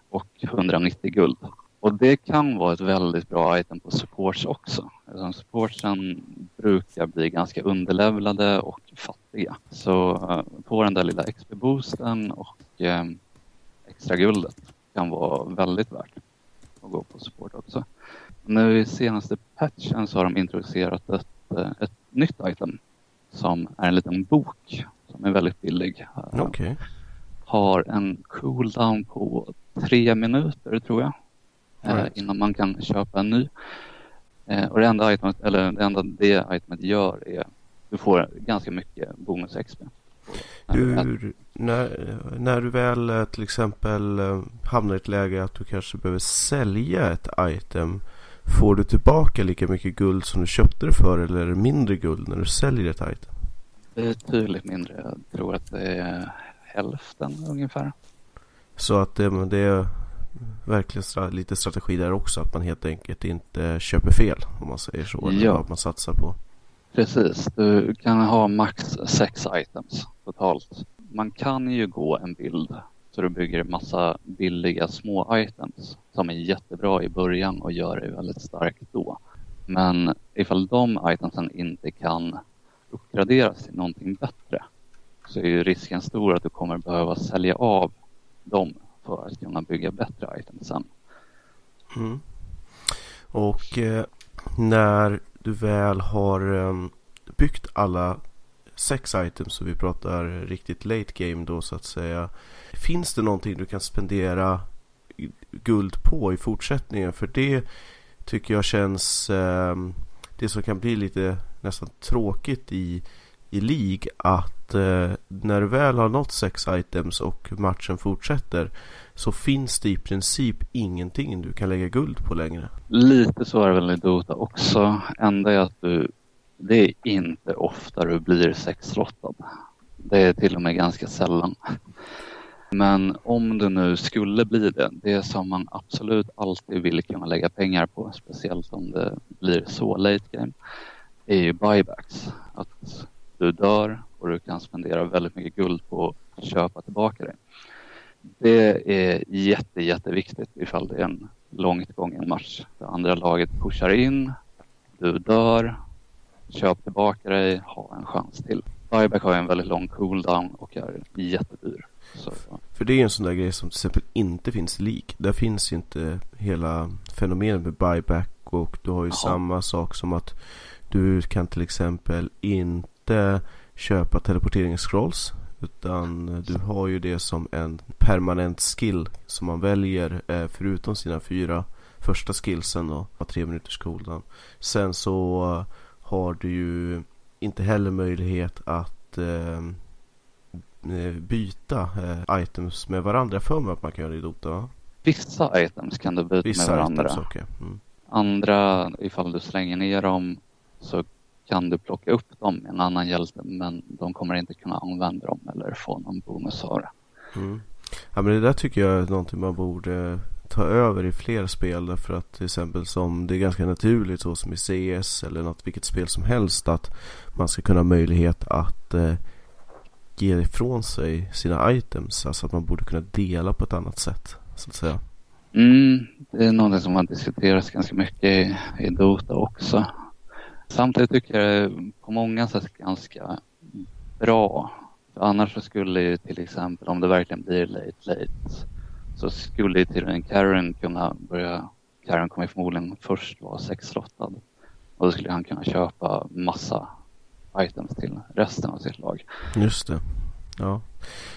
och 190 guld. Och det kan vara ett väldigt bra item på supports också. Eftersom supportsen brukar bli ganska underlevlade och fattiga. Så eh, på den där lilla XP-boosten och eh, extra guldet kan vara väldigt värt att gå på support också. Nu i senaste patchen så har de introducerat ett, eh, ett nytt item som är en liten bok som är väldigt billig. Eh, Okej. har en cooldown på tre minuter tror jag. Eh, Right. innan man kan köpa en ny. Och det enda, itemet, eller det enda det itemet gör är du får ganska mycket bonus XP. När, när du väl eh, till exempel eh, hamnar i ett läge att du kanske behöver sälja ett item Får du tillbaka lika mycket guld som du köpte det för eller är det mindre guld när du säljer ett item? Betydligt mindre. Jag tror att det är hälften ungefär. Så att det, det är verkligen stra- lite strategi där också att man helt enkelt inte köper fel om man säger så. Eller Ja. vad man satsar på. Precis, du kan ha max sex items totalt. Man kan ju gå en bild så du bygger massa billiga små items som är jättebra i början och gör dig väldigt stark då. Men ifall de itemsen inte kan uppgraderas till någonting bättre så är ju risken stor att du kommer behöva sälja av dem för att kunna bygga bättre items sen. Mm. Och eh, när du väl har eh, byggt alla sex items så vi pratar riktigt late game då så att säga. Finns det någonting du kan spendera guld på i fortsättningen? För det tycker jag känns eh, det som kan bli lite nästan tråkigt i, i League att eh, när du väl har nått sex items och matchen fortsätter så finns det i princip ingenting du kan lägga guld på längre. Lite så är det väl i Dota också. Enda är att du det är inte ofta du blir sexlottad. Det är till och med ganska sällan. Men om du nu skulle bli det, det som man absolut alltid vill kunna lägga pengar på, speciellt om det blir så late game, är ju buybacks. Att du dör och du kan spendera väldigt mycket guld på att köpa tillbaka det. Det är jätte, jätteviktigt ifall det är en långt gången match. Det andra laget pushar in, du dör, köp tillbaka dig, ha en chans till. Buyback har en väldigt lång cooldown och är jättedyr. Så, För det är en sån där grej som till exempel inte finns lik. Där finns ju inte hela fenomenet med buyback och du har ju Jaha. samma sak som att du kan till exempel inte köpa teleporteringsscrolls utan du har ju det som en permanent skill som man väljer eh, förutom sina fyra första skillsen och har tre minuters cooldown. Sen så har du ju inte heller möjlighet att eh, eh, byta eh, items med varandra. För mig att man kan göra det i Dota va? Vissa items kan du byta Vissa med varandra. items, okej. Mm. Andra, ifall du slänger ner dem så kan du plocka upp dem med en annan hjälte men de kommer inte kunna använda dem eller få någon bonus av det. Mm. Ja men det där tycker jag är någonting man borde ta över i fler spel därför att till exempel som det är ganska naturligt så som i CS eller något vilket spel som helst att man ska kunna ha möjlighet att eh, ge ifrån sig sina items alltså att man borde kunna dela på ett annat sätt så att säga. Mm, det är något som har diskuterats ganska mycket i, Dota också. Samtidigt tycker jag det är på många sätt ganska bra. För annars så skulle ju till exempel om det verkligen blir late late så skulle tydligen till Karen kunna börja, Karen kommer förmodligen först vara sexlottad och då skulle han kunna köpa massa items till resten av sitt lag. Just det. Ja.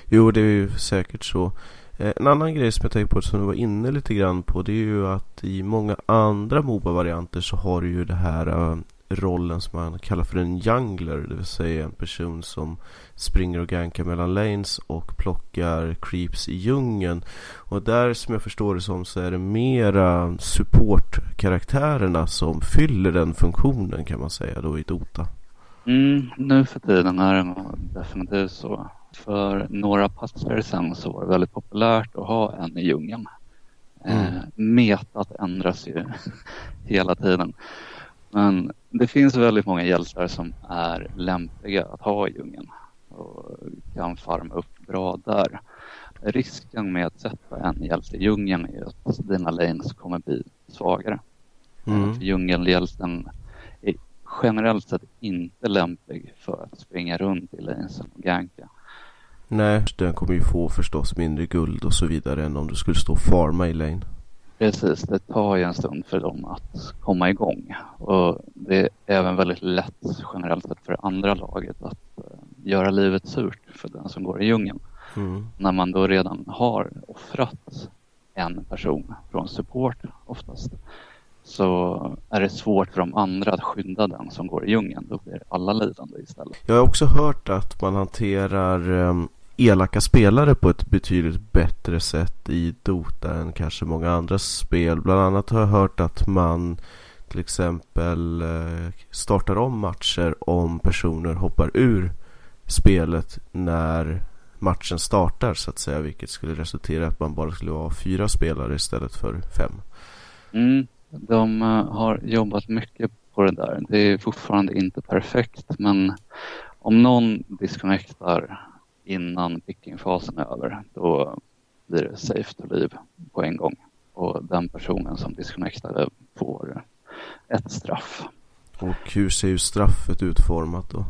Jo, det är ju säkert så. Eh, en annan grej som jag tänkte på som du var inne lite grann på det är ju att i många andra Moba-varianter så har du ju det här eh, rollen som man kallar för en jungler. Det vill säga en person som springer och gankar mellan lanes och plockar creeps i djungeln. Och där som jag förstår det som så är det mera support-karaktärerna som fyller den funktionen kan man säga då i Dota. Mm, nu för tiden är det definitivt så. För några patcher sedan så var det väldigt populärt att ha en i djungeln. Mm. Eh, metat ändras ju [LAUGHS] hela tiden. Men det finns väldigt många hjältar som är lämpliga att ha i djungeln och kan farma upp bra där. Risken med att sätta en hjälte i djungeln är att dina lanes kommer bli svagare. Mm. Djungelhjälten är generellt sett inte lämplig för att springa runt i lanesen och ganka. Nej, den kommer ju få förstås mindre guld och så vidare än om du skulle stå och farma i lane. Precis, det tar ju en stund för dem att komma igång. Och det är även väldigt lätt generellt sett för andra laget att eh, göra livet surt för den som går i djungeln. Mm. När man då redan har offrat en person från support oftast så är det svårt för de andra att skydda den som går i djungeln. Då blir alla lidande istället. Jag har också hört att man hanterar um, elaka spelare på ett betydligt bättre sätt i Dota än kanske många andra spel. Bland annat har jag hört att man till exempel eh, startar om matcher om personer hoppar ur spelet när matchen startar så att säga. Vilket skulle resultera i att man bara skulle vara fyra spelare istället för fem. Mm, de eh, har jobbat mycket på det där. Det är fortfarande inte perfekt men om någon disconnectar innan pickingfasen är över då blir det safe to leave på en gång. Och den personen som disconnectade får ett straff. Och hur ser ju straffet utformat då?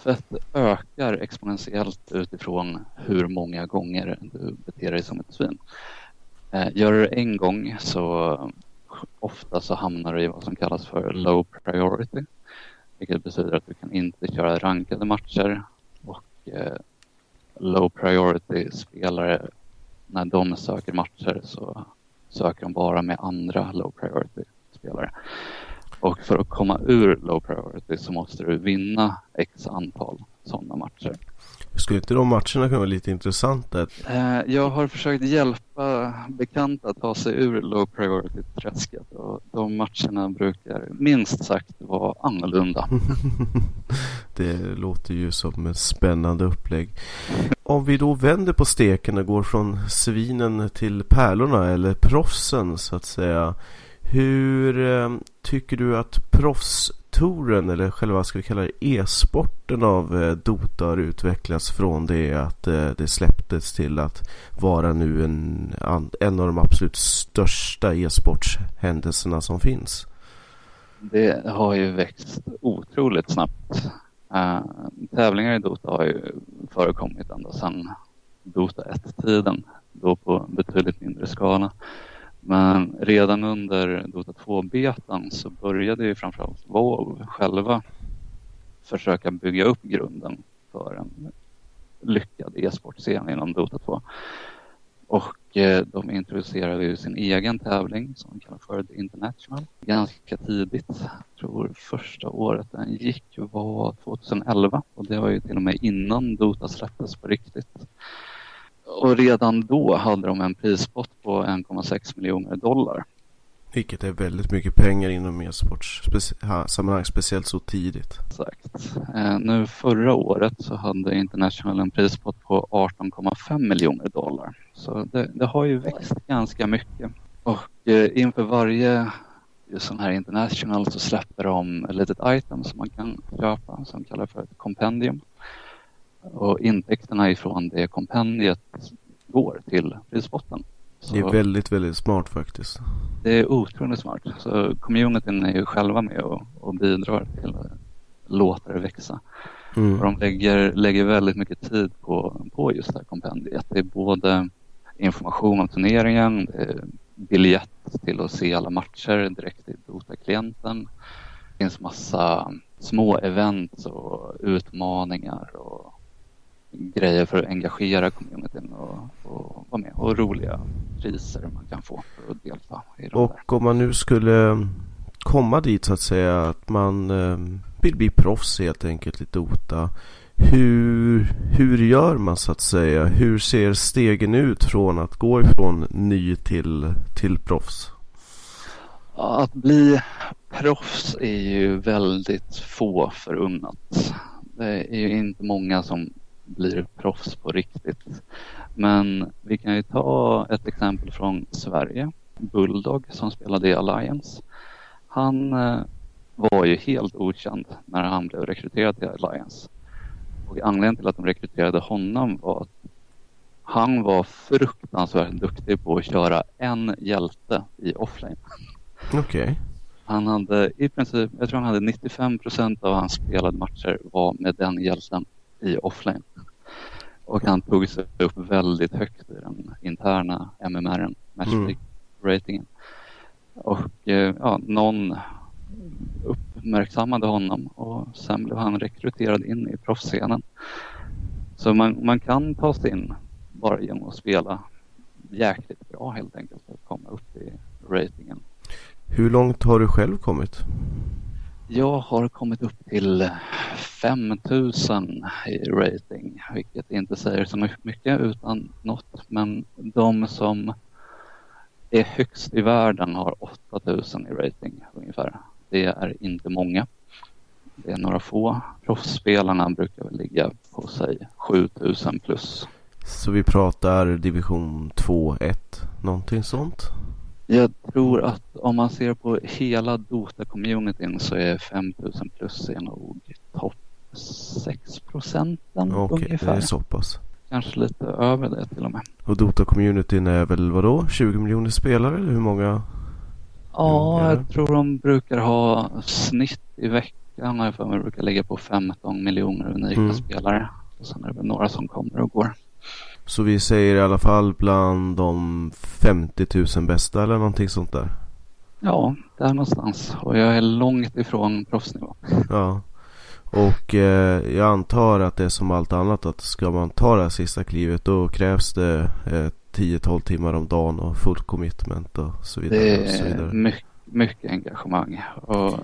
Straffet ökar exponentiellt utifrån hur många gånger du beter dig som ett svin. Eh, Gör du det en gång så ofta så hamnar du i vad som kallas för low priority. Vilket betyder att du kan inte köra rankade matcher och eh, low priority spelare när de söker matcher så söker de bara med andra low priority spelare. Och för att komma ur low priority så måste du vinna x antal sådana matcher. Skulle inte de matcherna kunna vara lite intressanta? Eh, jag har försökt hjälpa bekanta att ta sig ur low priority-träsket och de matcherna brukar minst sagt vara annorlunda. [LAUGHS] det låter ju som ett spännande upplägg. Om vi då vänder på steken och går från svinen till pärlorna eller proffsen så att säga. Hur eh, tycker du att proffstouren eller själva ska vi kalla det e-sporten av eh, Dota har utvecklats från det att eh, det släpptes till att vara nu en, en av de absolut största e-sportshändelserna som finns? Det har ju växt otroligt snabbt. Uh, tävlingar i Dota har ju förekommit ända sedan Dota 1-tiden, då på betydligt mindre skala. Men redan under Dota 2-betan så började ju framförallt Valve själva försöka bygga upp grunden för en lyckad e-sportscen inom Dota 2. Och eh, de introducerade ju sin egen tävling som de kallar för The International ganska tidigt. Jag tror första året den gick var 2011 och det var ju till och med innan Dota släpptes på riktigt. Och redan då hade de en prispott på 1,6 miljoner dollar. Vilket är väldigt mycket pengar inom e-sportsammanhang, speciellt så tidigt. Exakt. Eh, nu förra året så hade International en prispott på 18,5 miljoner dollar. Så det, det, har ju växt ganska mycket. Och eh, inför varje sån här International så släpper de ett litet item som man kan köpa som kallas för ett kompendium. Och intäkterna ifrån det kompendiet går till prisbotten. det är väldigt, väldigt smart faktiskt. Det är otroligt smart. Så communityn är ju själva med och, och bidrar till att låta det växa. Mm. Och de lägger, lägger väldigt mycket tid på, på just det här kompendiet. Det är både information om turneringen, biljett till att se alla matcher direkt till Dota-klienten. Det finns massa små event och utmaningar och grejer för att engagera communityn och, och vara med och roliga priser man kan få för att delta. I och där. om man nu skulle komma dit så att säga att man eh, vill bli proffs helt enkelt i Dota. Hur, hur gör man så att säga? Hur ser stegen ut från att gå ifrån ny till, till proffs? Att bli proffs är ju väldigt få förunnat. Det är ju inte många som blir proffs på riktigt. Men vi kan ju ta ett exempel från Sverige. Bulldog som spelade i Alliance. Han eh, var ju helt okänd när han blev rekryterad till Alliance. Och anledningen till att de rekryterade honom var att han var fruktansvärt duktig på att köra en hjälte i offlane. Okej. Okay. Han hade i princip, jag tror han hade 95 procent av hans spelade matcher var med den hjälten i offlane. Och han tog sig upp väldigt högt i den interna MMRen, matchratingen. Mm. Och eh, ja, någon uppmärksammade honom och sen blev han rekryterad in i proffsscenen. Så man, man kan ta sig in bara genom att spela jäkligt bra helt enkelt för att komma upp i ratingen. Hur långt har du själv kommit? Jag har kommit upp till 5000 i rating, vilket inte säger så mycket utan något. Men de som är högst i världen har 8000 i rating ungefär. Det är inte många. Det är några få. Proffsspelarna brukar väl ligga på sig 7000 plus. Så vi pratar division 2-1, någonting sånt? Jag tror att om man ser på hela Dota-communityn så är 5000 plus är nog topp 6 procenten Okej, ungefär. det är så pass. Kanske lite över det till och med. Och Dota-communityn är väl vadå? 20 miljoner spelare? Eller hur många? Ja, jag tror de brukar ha snitt i veckan. Jag för mig brukar ligga på 15 miljoner unika mm. spelare. Och sen är det väl några som kommer och går. Så vi säger i alla fall bland de 50 000 bästa eller någonting sånt där? Ja, där någonstans. Och jag är långt ifrån proffsnivå. Ja. Och eh, jag antar att det är som allt annat att ska man ta det här sista klivet då krävs det eh, 10-12 timmar om dagen och full commitment och så vidare. Det är mycket, mycket engagemang. Och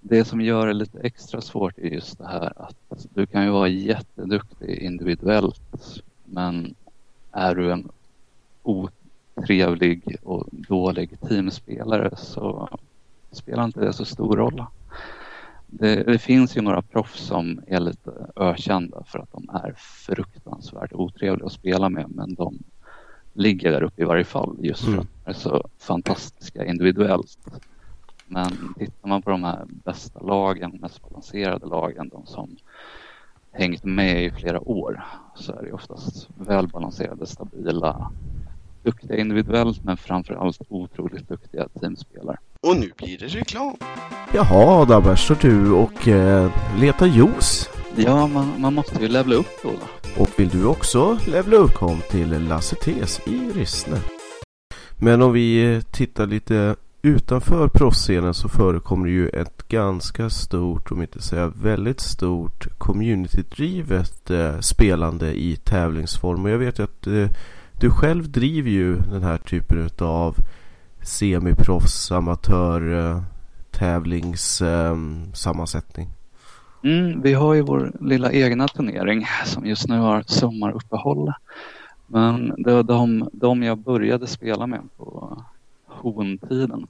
det som gör det lite extra svårt är just det här att du kan ju vara jätteduktig individuellt men är du en otrevlig och dålig teamspelare så spelar inte det så stor roll. Det, det, finns ju några proffs som är lite ökända för att de är fruktansvärt otrevliga att spela med men de ligger där uppe i varje fall just för mm. att de är så fantastiska individuellt. Men tittar man på de här bästa lagen, mest balanserade lagen, de som hängt med i flera år så är det oftast välbalanserade, stabila, duktiga individuellt men framförallt otroligt duktiga teamspelare. Och nu blir det reklam. Jaha, där står du och eh, letar juice. Ja, man, man måste ju levla upp då. Och vill du också levla upp, kom till Lasse Tes i Rissne. Men om vi tittar lite utanför proffsscenen så förekommer det ju ett ganska stort, om inte säga väldigt stort, communitydrivet eh, spelande i tävlingsform. Och jag vet ju att eh, du själv driver ju den här typen av semiproffs, amatör, eh, tävlingssammansättning. Ehm, mm, vi har ju vår lilla egna turnering som just nu har sommaruppehåll. Men det var de, de jag började spela med på hontiden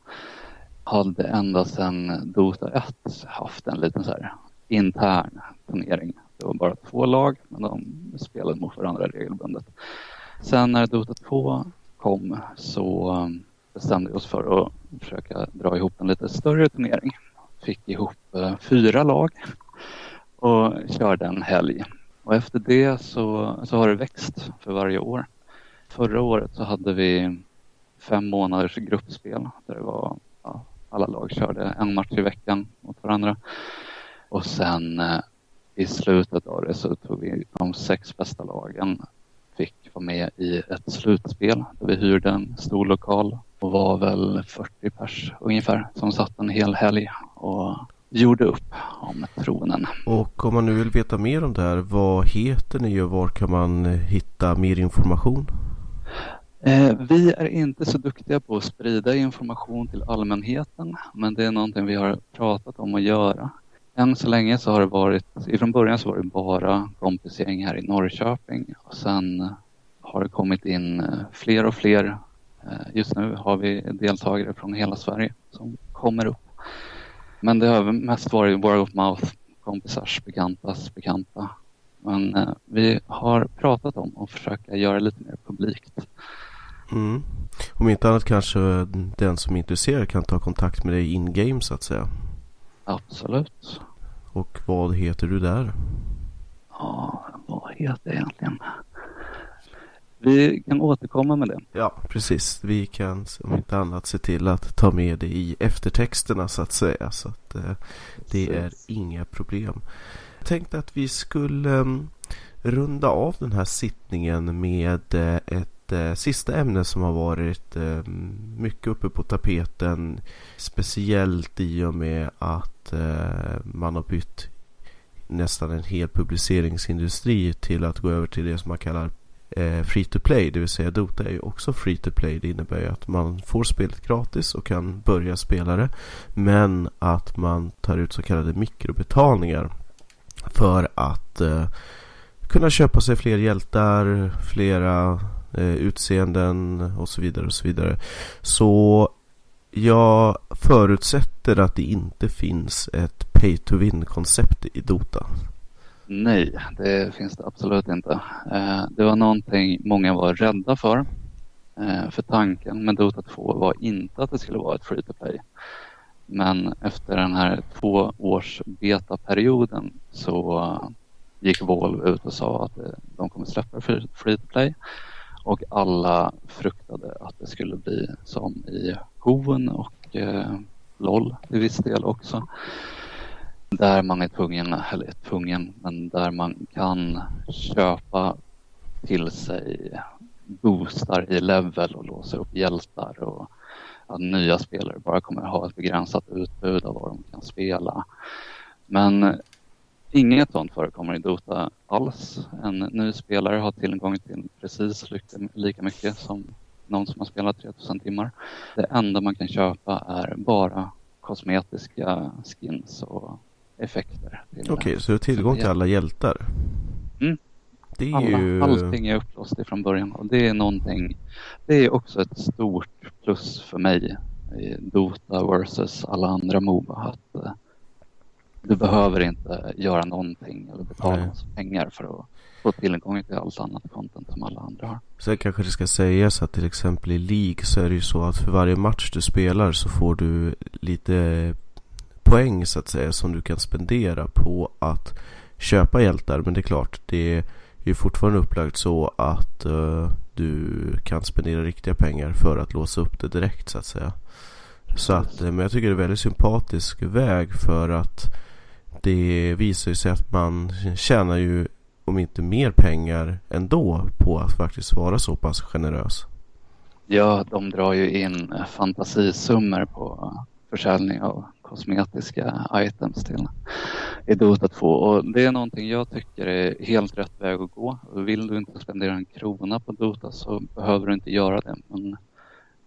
hade ända sedan Dota 1 haft en liten så här intern turnering. Det var bara två lag men de spelade mot varandra regelbundet. Sen när Dota 2 kom så um, bestämde vi oss för att försöka dra ihop en lite större turnering. Fick ihop uh, fyra lag och körde en helg. Och efter det så, så har det växt för varje år. Förra året så hade vi fem månaders gruppspel där det var ja, alla lag körde en match i veckan mot varandra. Och sen eh, i slutet av det så tog vi de sex bästa lagen fick vara med i ett slutspel där vi hyrde en stor lokal och var väl 40 pers ungefär som satt en hel helg och gjorde upp om tronen. Och om man nu vill veta mer om det här, vad heter ni och var kan man hitta mer information? Eh, vi är inte så duktiga på att sprida information till allmänheten men det är någonting vi har pratat om att göra. Än så länge så har det varit, ifrån början så var det bara kompisgäng här i Norrköping och sen har det kommit in eh, fler och fler. Eh, just nu har vi deltagare från hela Sverige som kommer upp. Men det har mest varit word of mouth, kompisars bekantas bekanta. Men eh, vi har pratat om att försöka göra det lite mer publikt. Mm. Om inte annat kanske den som är intresserad kan ta kontakt med dig in-game så att säga. Absolut. Och vad heter du där? Ja, vad heter jag egentligen? Vi kan återkomma med det. Ja, precis. Vi kan om inte annat se till att ta med det i eftertexterna så att säga. Så att eh, det är inga problem. Jag tänkte att vi skulle um, runda av den här sittningen med eh, ett eh, sista ämne som har varit eh, mycket uppe på tapeten. Speciellt i och med att eh, man har bytt nästan en hel publiceringsindustri till att gå över till det som man kallar eh, free to play. Det vill säga Dota är ju också free to play. Det innebär ju att man får spelet gratis och kan börja spela det. Men att man tar ut så kallade mikrobetalningar för att eh, kunna köpa sig fler hjältar, flera Eh, utseenden och så vidare och så vidare. Så jag förutsätter att det inte finns ett pay to win koncept i Dota. Nej, det finns det absolut inte. Eh, det var någonting många var rädda för. Eh, för tanken med Dota 2 var inte att det skulle vara ett free to play. Men efter den här två års betaperioden så gick Valve ut och sa att eh, de kommer släppa free to play. Och alla fruktade att det skulle bli som i Hoen och eh, LOL till viss del också. Där man är tvungen, eller är tvungen, men där man kan köpa till sig boostar i level och låsa upp hjältar och att nya spelare bara kommer ha ett begränsat utbud av vad de kan spela. Men Inget sånt förekommer i Dota alls. En ny spelare har tillgång till precis lika mycket som någon som har spelat 3000 timmar. Det enda man kan köpa är bara kosmetiska skins och effekter. Okej, okay, så du har tillgång till alla hjältar? Mm. Det är alla, ju... Allting är upplåst ifrån början och det är någonting. Det är också ett stort plus för mig i Dota versus alla andra Moba att uh, du behöver inte göra någonting eller betala Nej. pengar för att få tillgång till allt annat content som alla andra har. Sen kanske det ska sägas att till exempel i League så är det ju så att för varje match du spelar så får du lite poäng så att säga som du kan spendera på att köpa hjältar. Men det är klart, det är fortfarande upplagt så att uh, du kan spendera riktiga pengar för att låsa upp det direkt så att säga. Så att, men jag tycker det är en väldigt sympatisk väg för att det visar sig att man tjänar ju om inte mer pengar ändå på att faktiskt vara så pass generös. Ja, de drar ju in fantasisummor på försäljning av kosmetiska items till i Dota 2 och det är någonting jag tycker är helt rätt väg att gå. Vill du inte spendera en krona på Dota så behöver du inte göra det men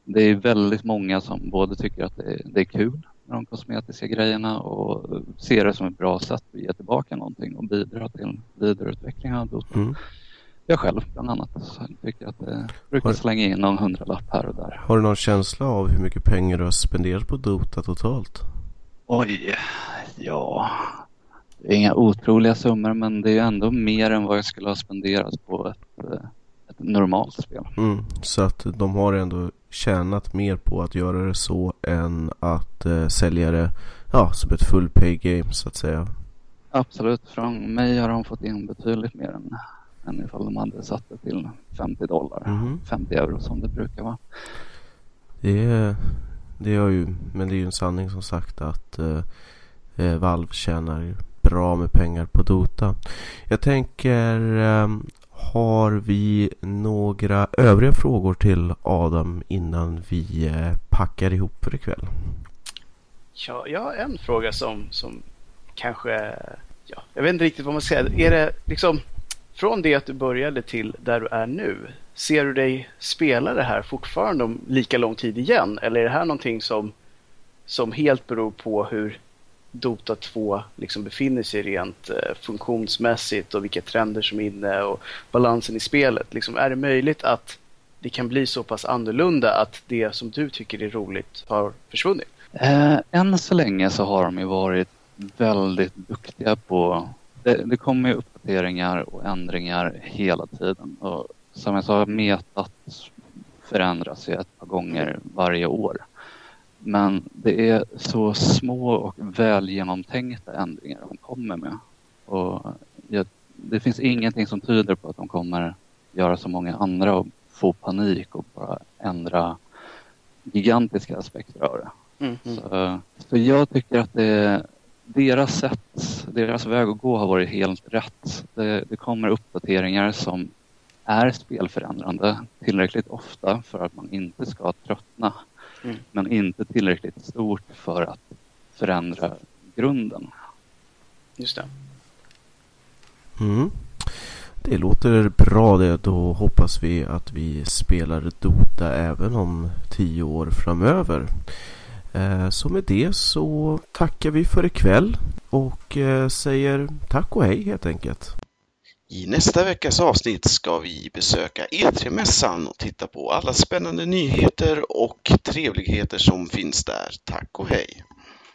det är väldigt många som både tycker att det är, det är kul med de kosmetiska grejerna och ser det som ett bra sätt att ge tillbaka någonting och bidra till vidareutveckling av Dota. Mm. Jag själv bland annat så tycker att det brukar slänga in någon hundralapp här och där. Har du någon känsla av hur mycket pengar du har spenderat på Dota totalt? Oj, ja. Det är inga otroliga summor men det är ändå mer än vad jag skulle ha spenderat på ett, eh, ett normalt spel. Mm, så att de har ändå tjänat mer på att göra det så än att eh, sälja det ja, som ett full pay game så att säga. Absolut, från mig har de fått in betydligt mer än, än ifall de hade satt det till 50 dollar, mm. 50 euro som det brukar vara. Det, det är ju, men det är ju en sanning som sagt att eh, eh Valve tjänar bra med pengar på Dota. Jag tänker eh, har vi några övriga frågor till Adam innan vi eh, packar ihop för ikväll? Ja, jag har en fråga som, som kanske... Ja, jag vet inte riktigt vad man ska säga. Är det liksom från det att du började till där du är nu? Ser du dig spela det här fortfarande om lika lång tid igen? Eller är det här någonting som, som helt beror på hur Dota 2 liksom befinner sig rent eh, funktionsmässigt och vilka trender som är inne och balansen i spelet. Liksom, är det möjligt att det kan bli så pass annorlunda att det som du tycker är roligt har försvunnit? Eh, än så länge så har de ju varit väldigt duktiga på... Det, det kommer ju uppdateringar och ändringar hela tiden. Och som jag sa, metat förändras ju ett par gånger varje år. Men det är så små och väl genomtänkta ändringar de kommer med. Och det finns ingenting som tyder på att de kommer göra så många andra och få panik och bara ändra gigantiska aspekter av det. Mm. Så, så, jag tycker att det, deras sätt, deras väg att gå har varit helt rätt. Det, det kommer uppdateringar som är spelförändrande tillräckligt ofta för att man inte ska tröttna Mm. Men inte tillräckligt stort för att förändra grunden. Just det. Mm. Det låter bra det. Då hoppas vi att vi spelar Dota även om tio år framöver. Eh, så med det så tackar vi för ikväll och eh, säger tack och hej helt enkelt. I nästa veckas avsnitt ska vi besöka E3-mässan och titta på alla spännande nyheter och trevligheter som finns där. Tack och hej!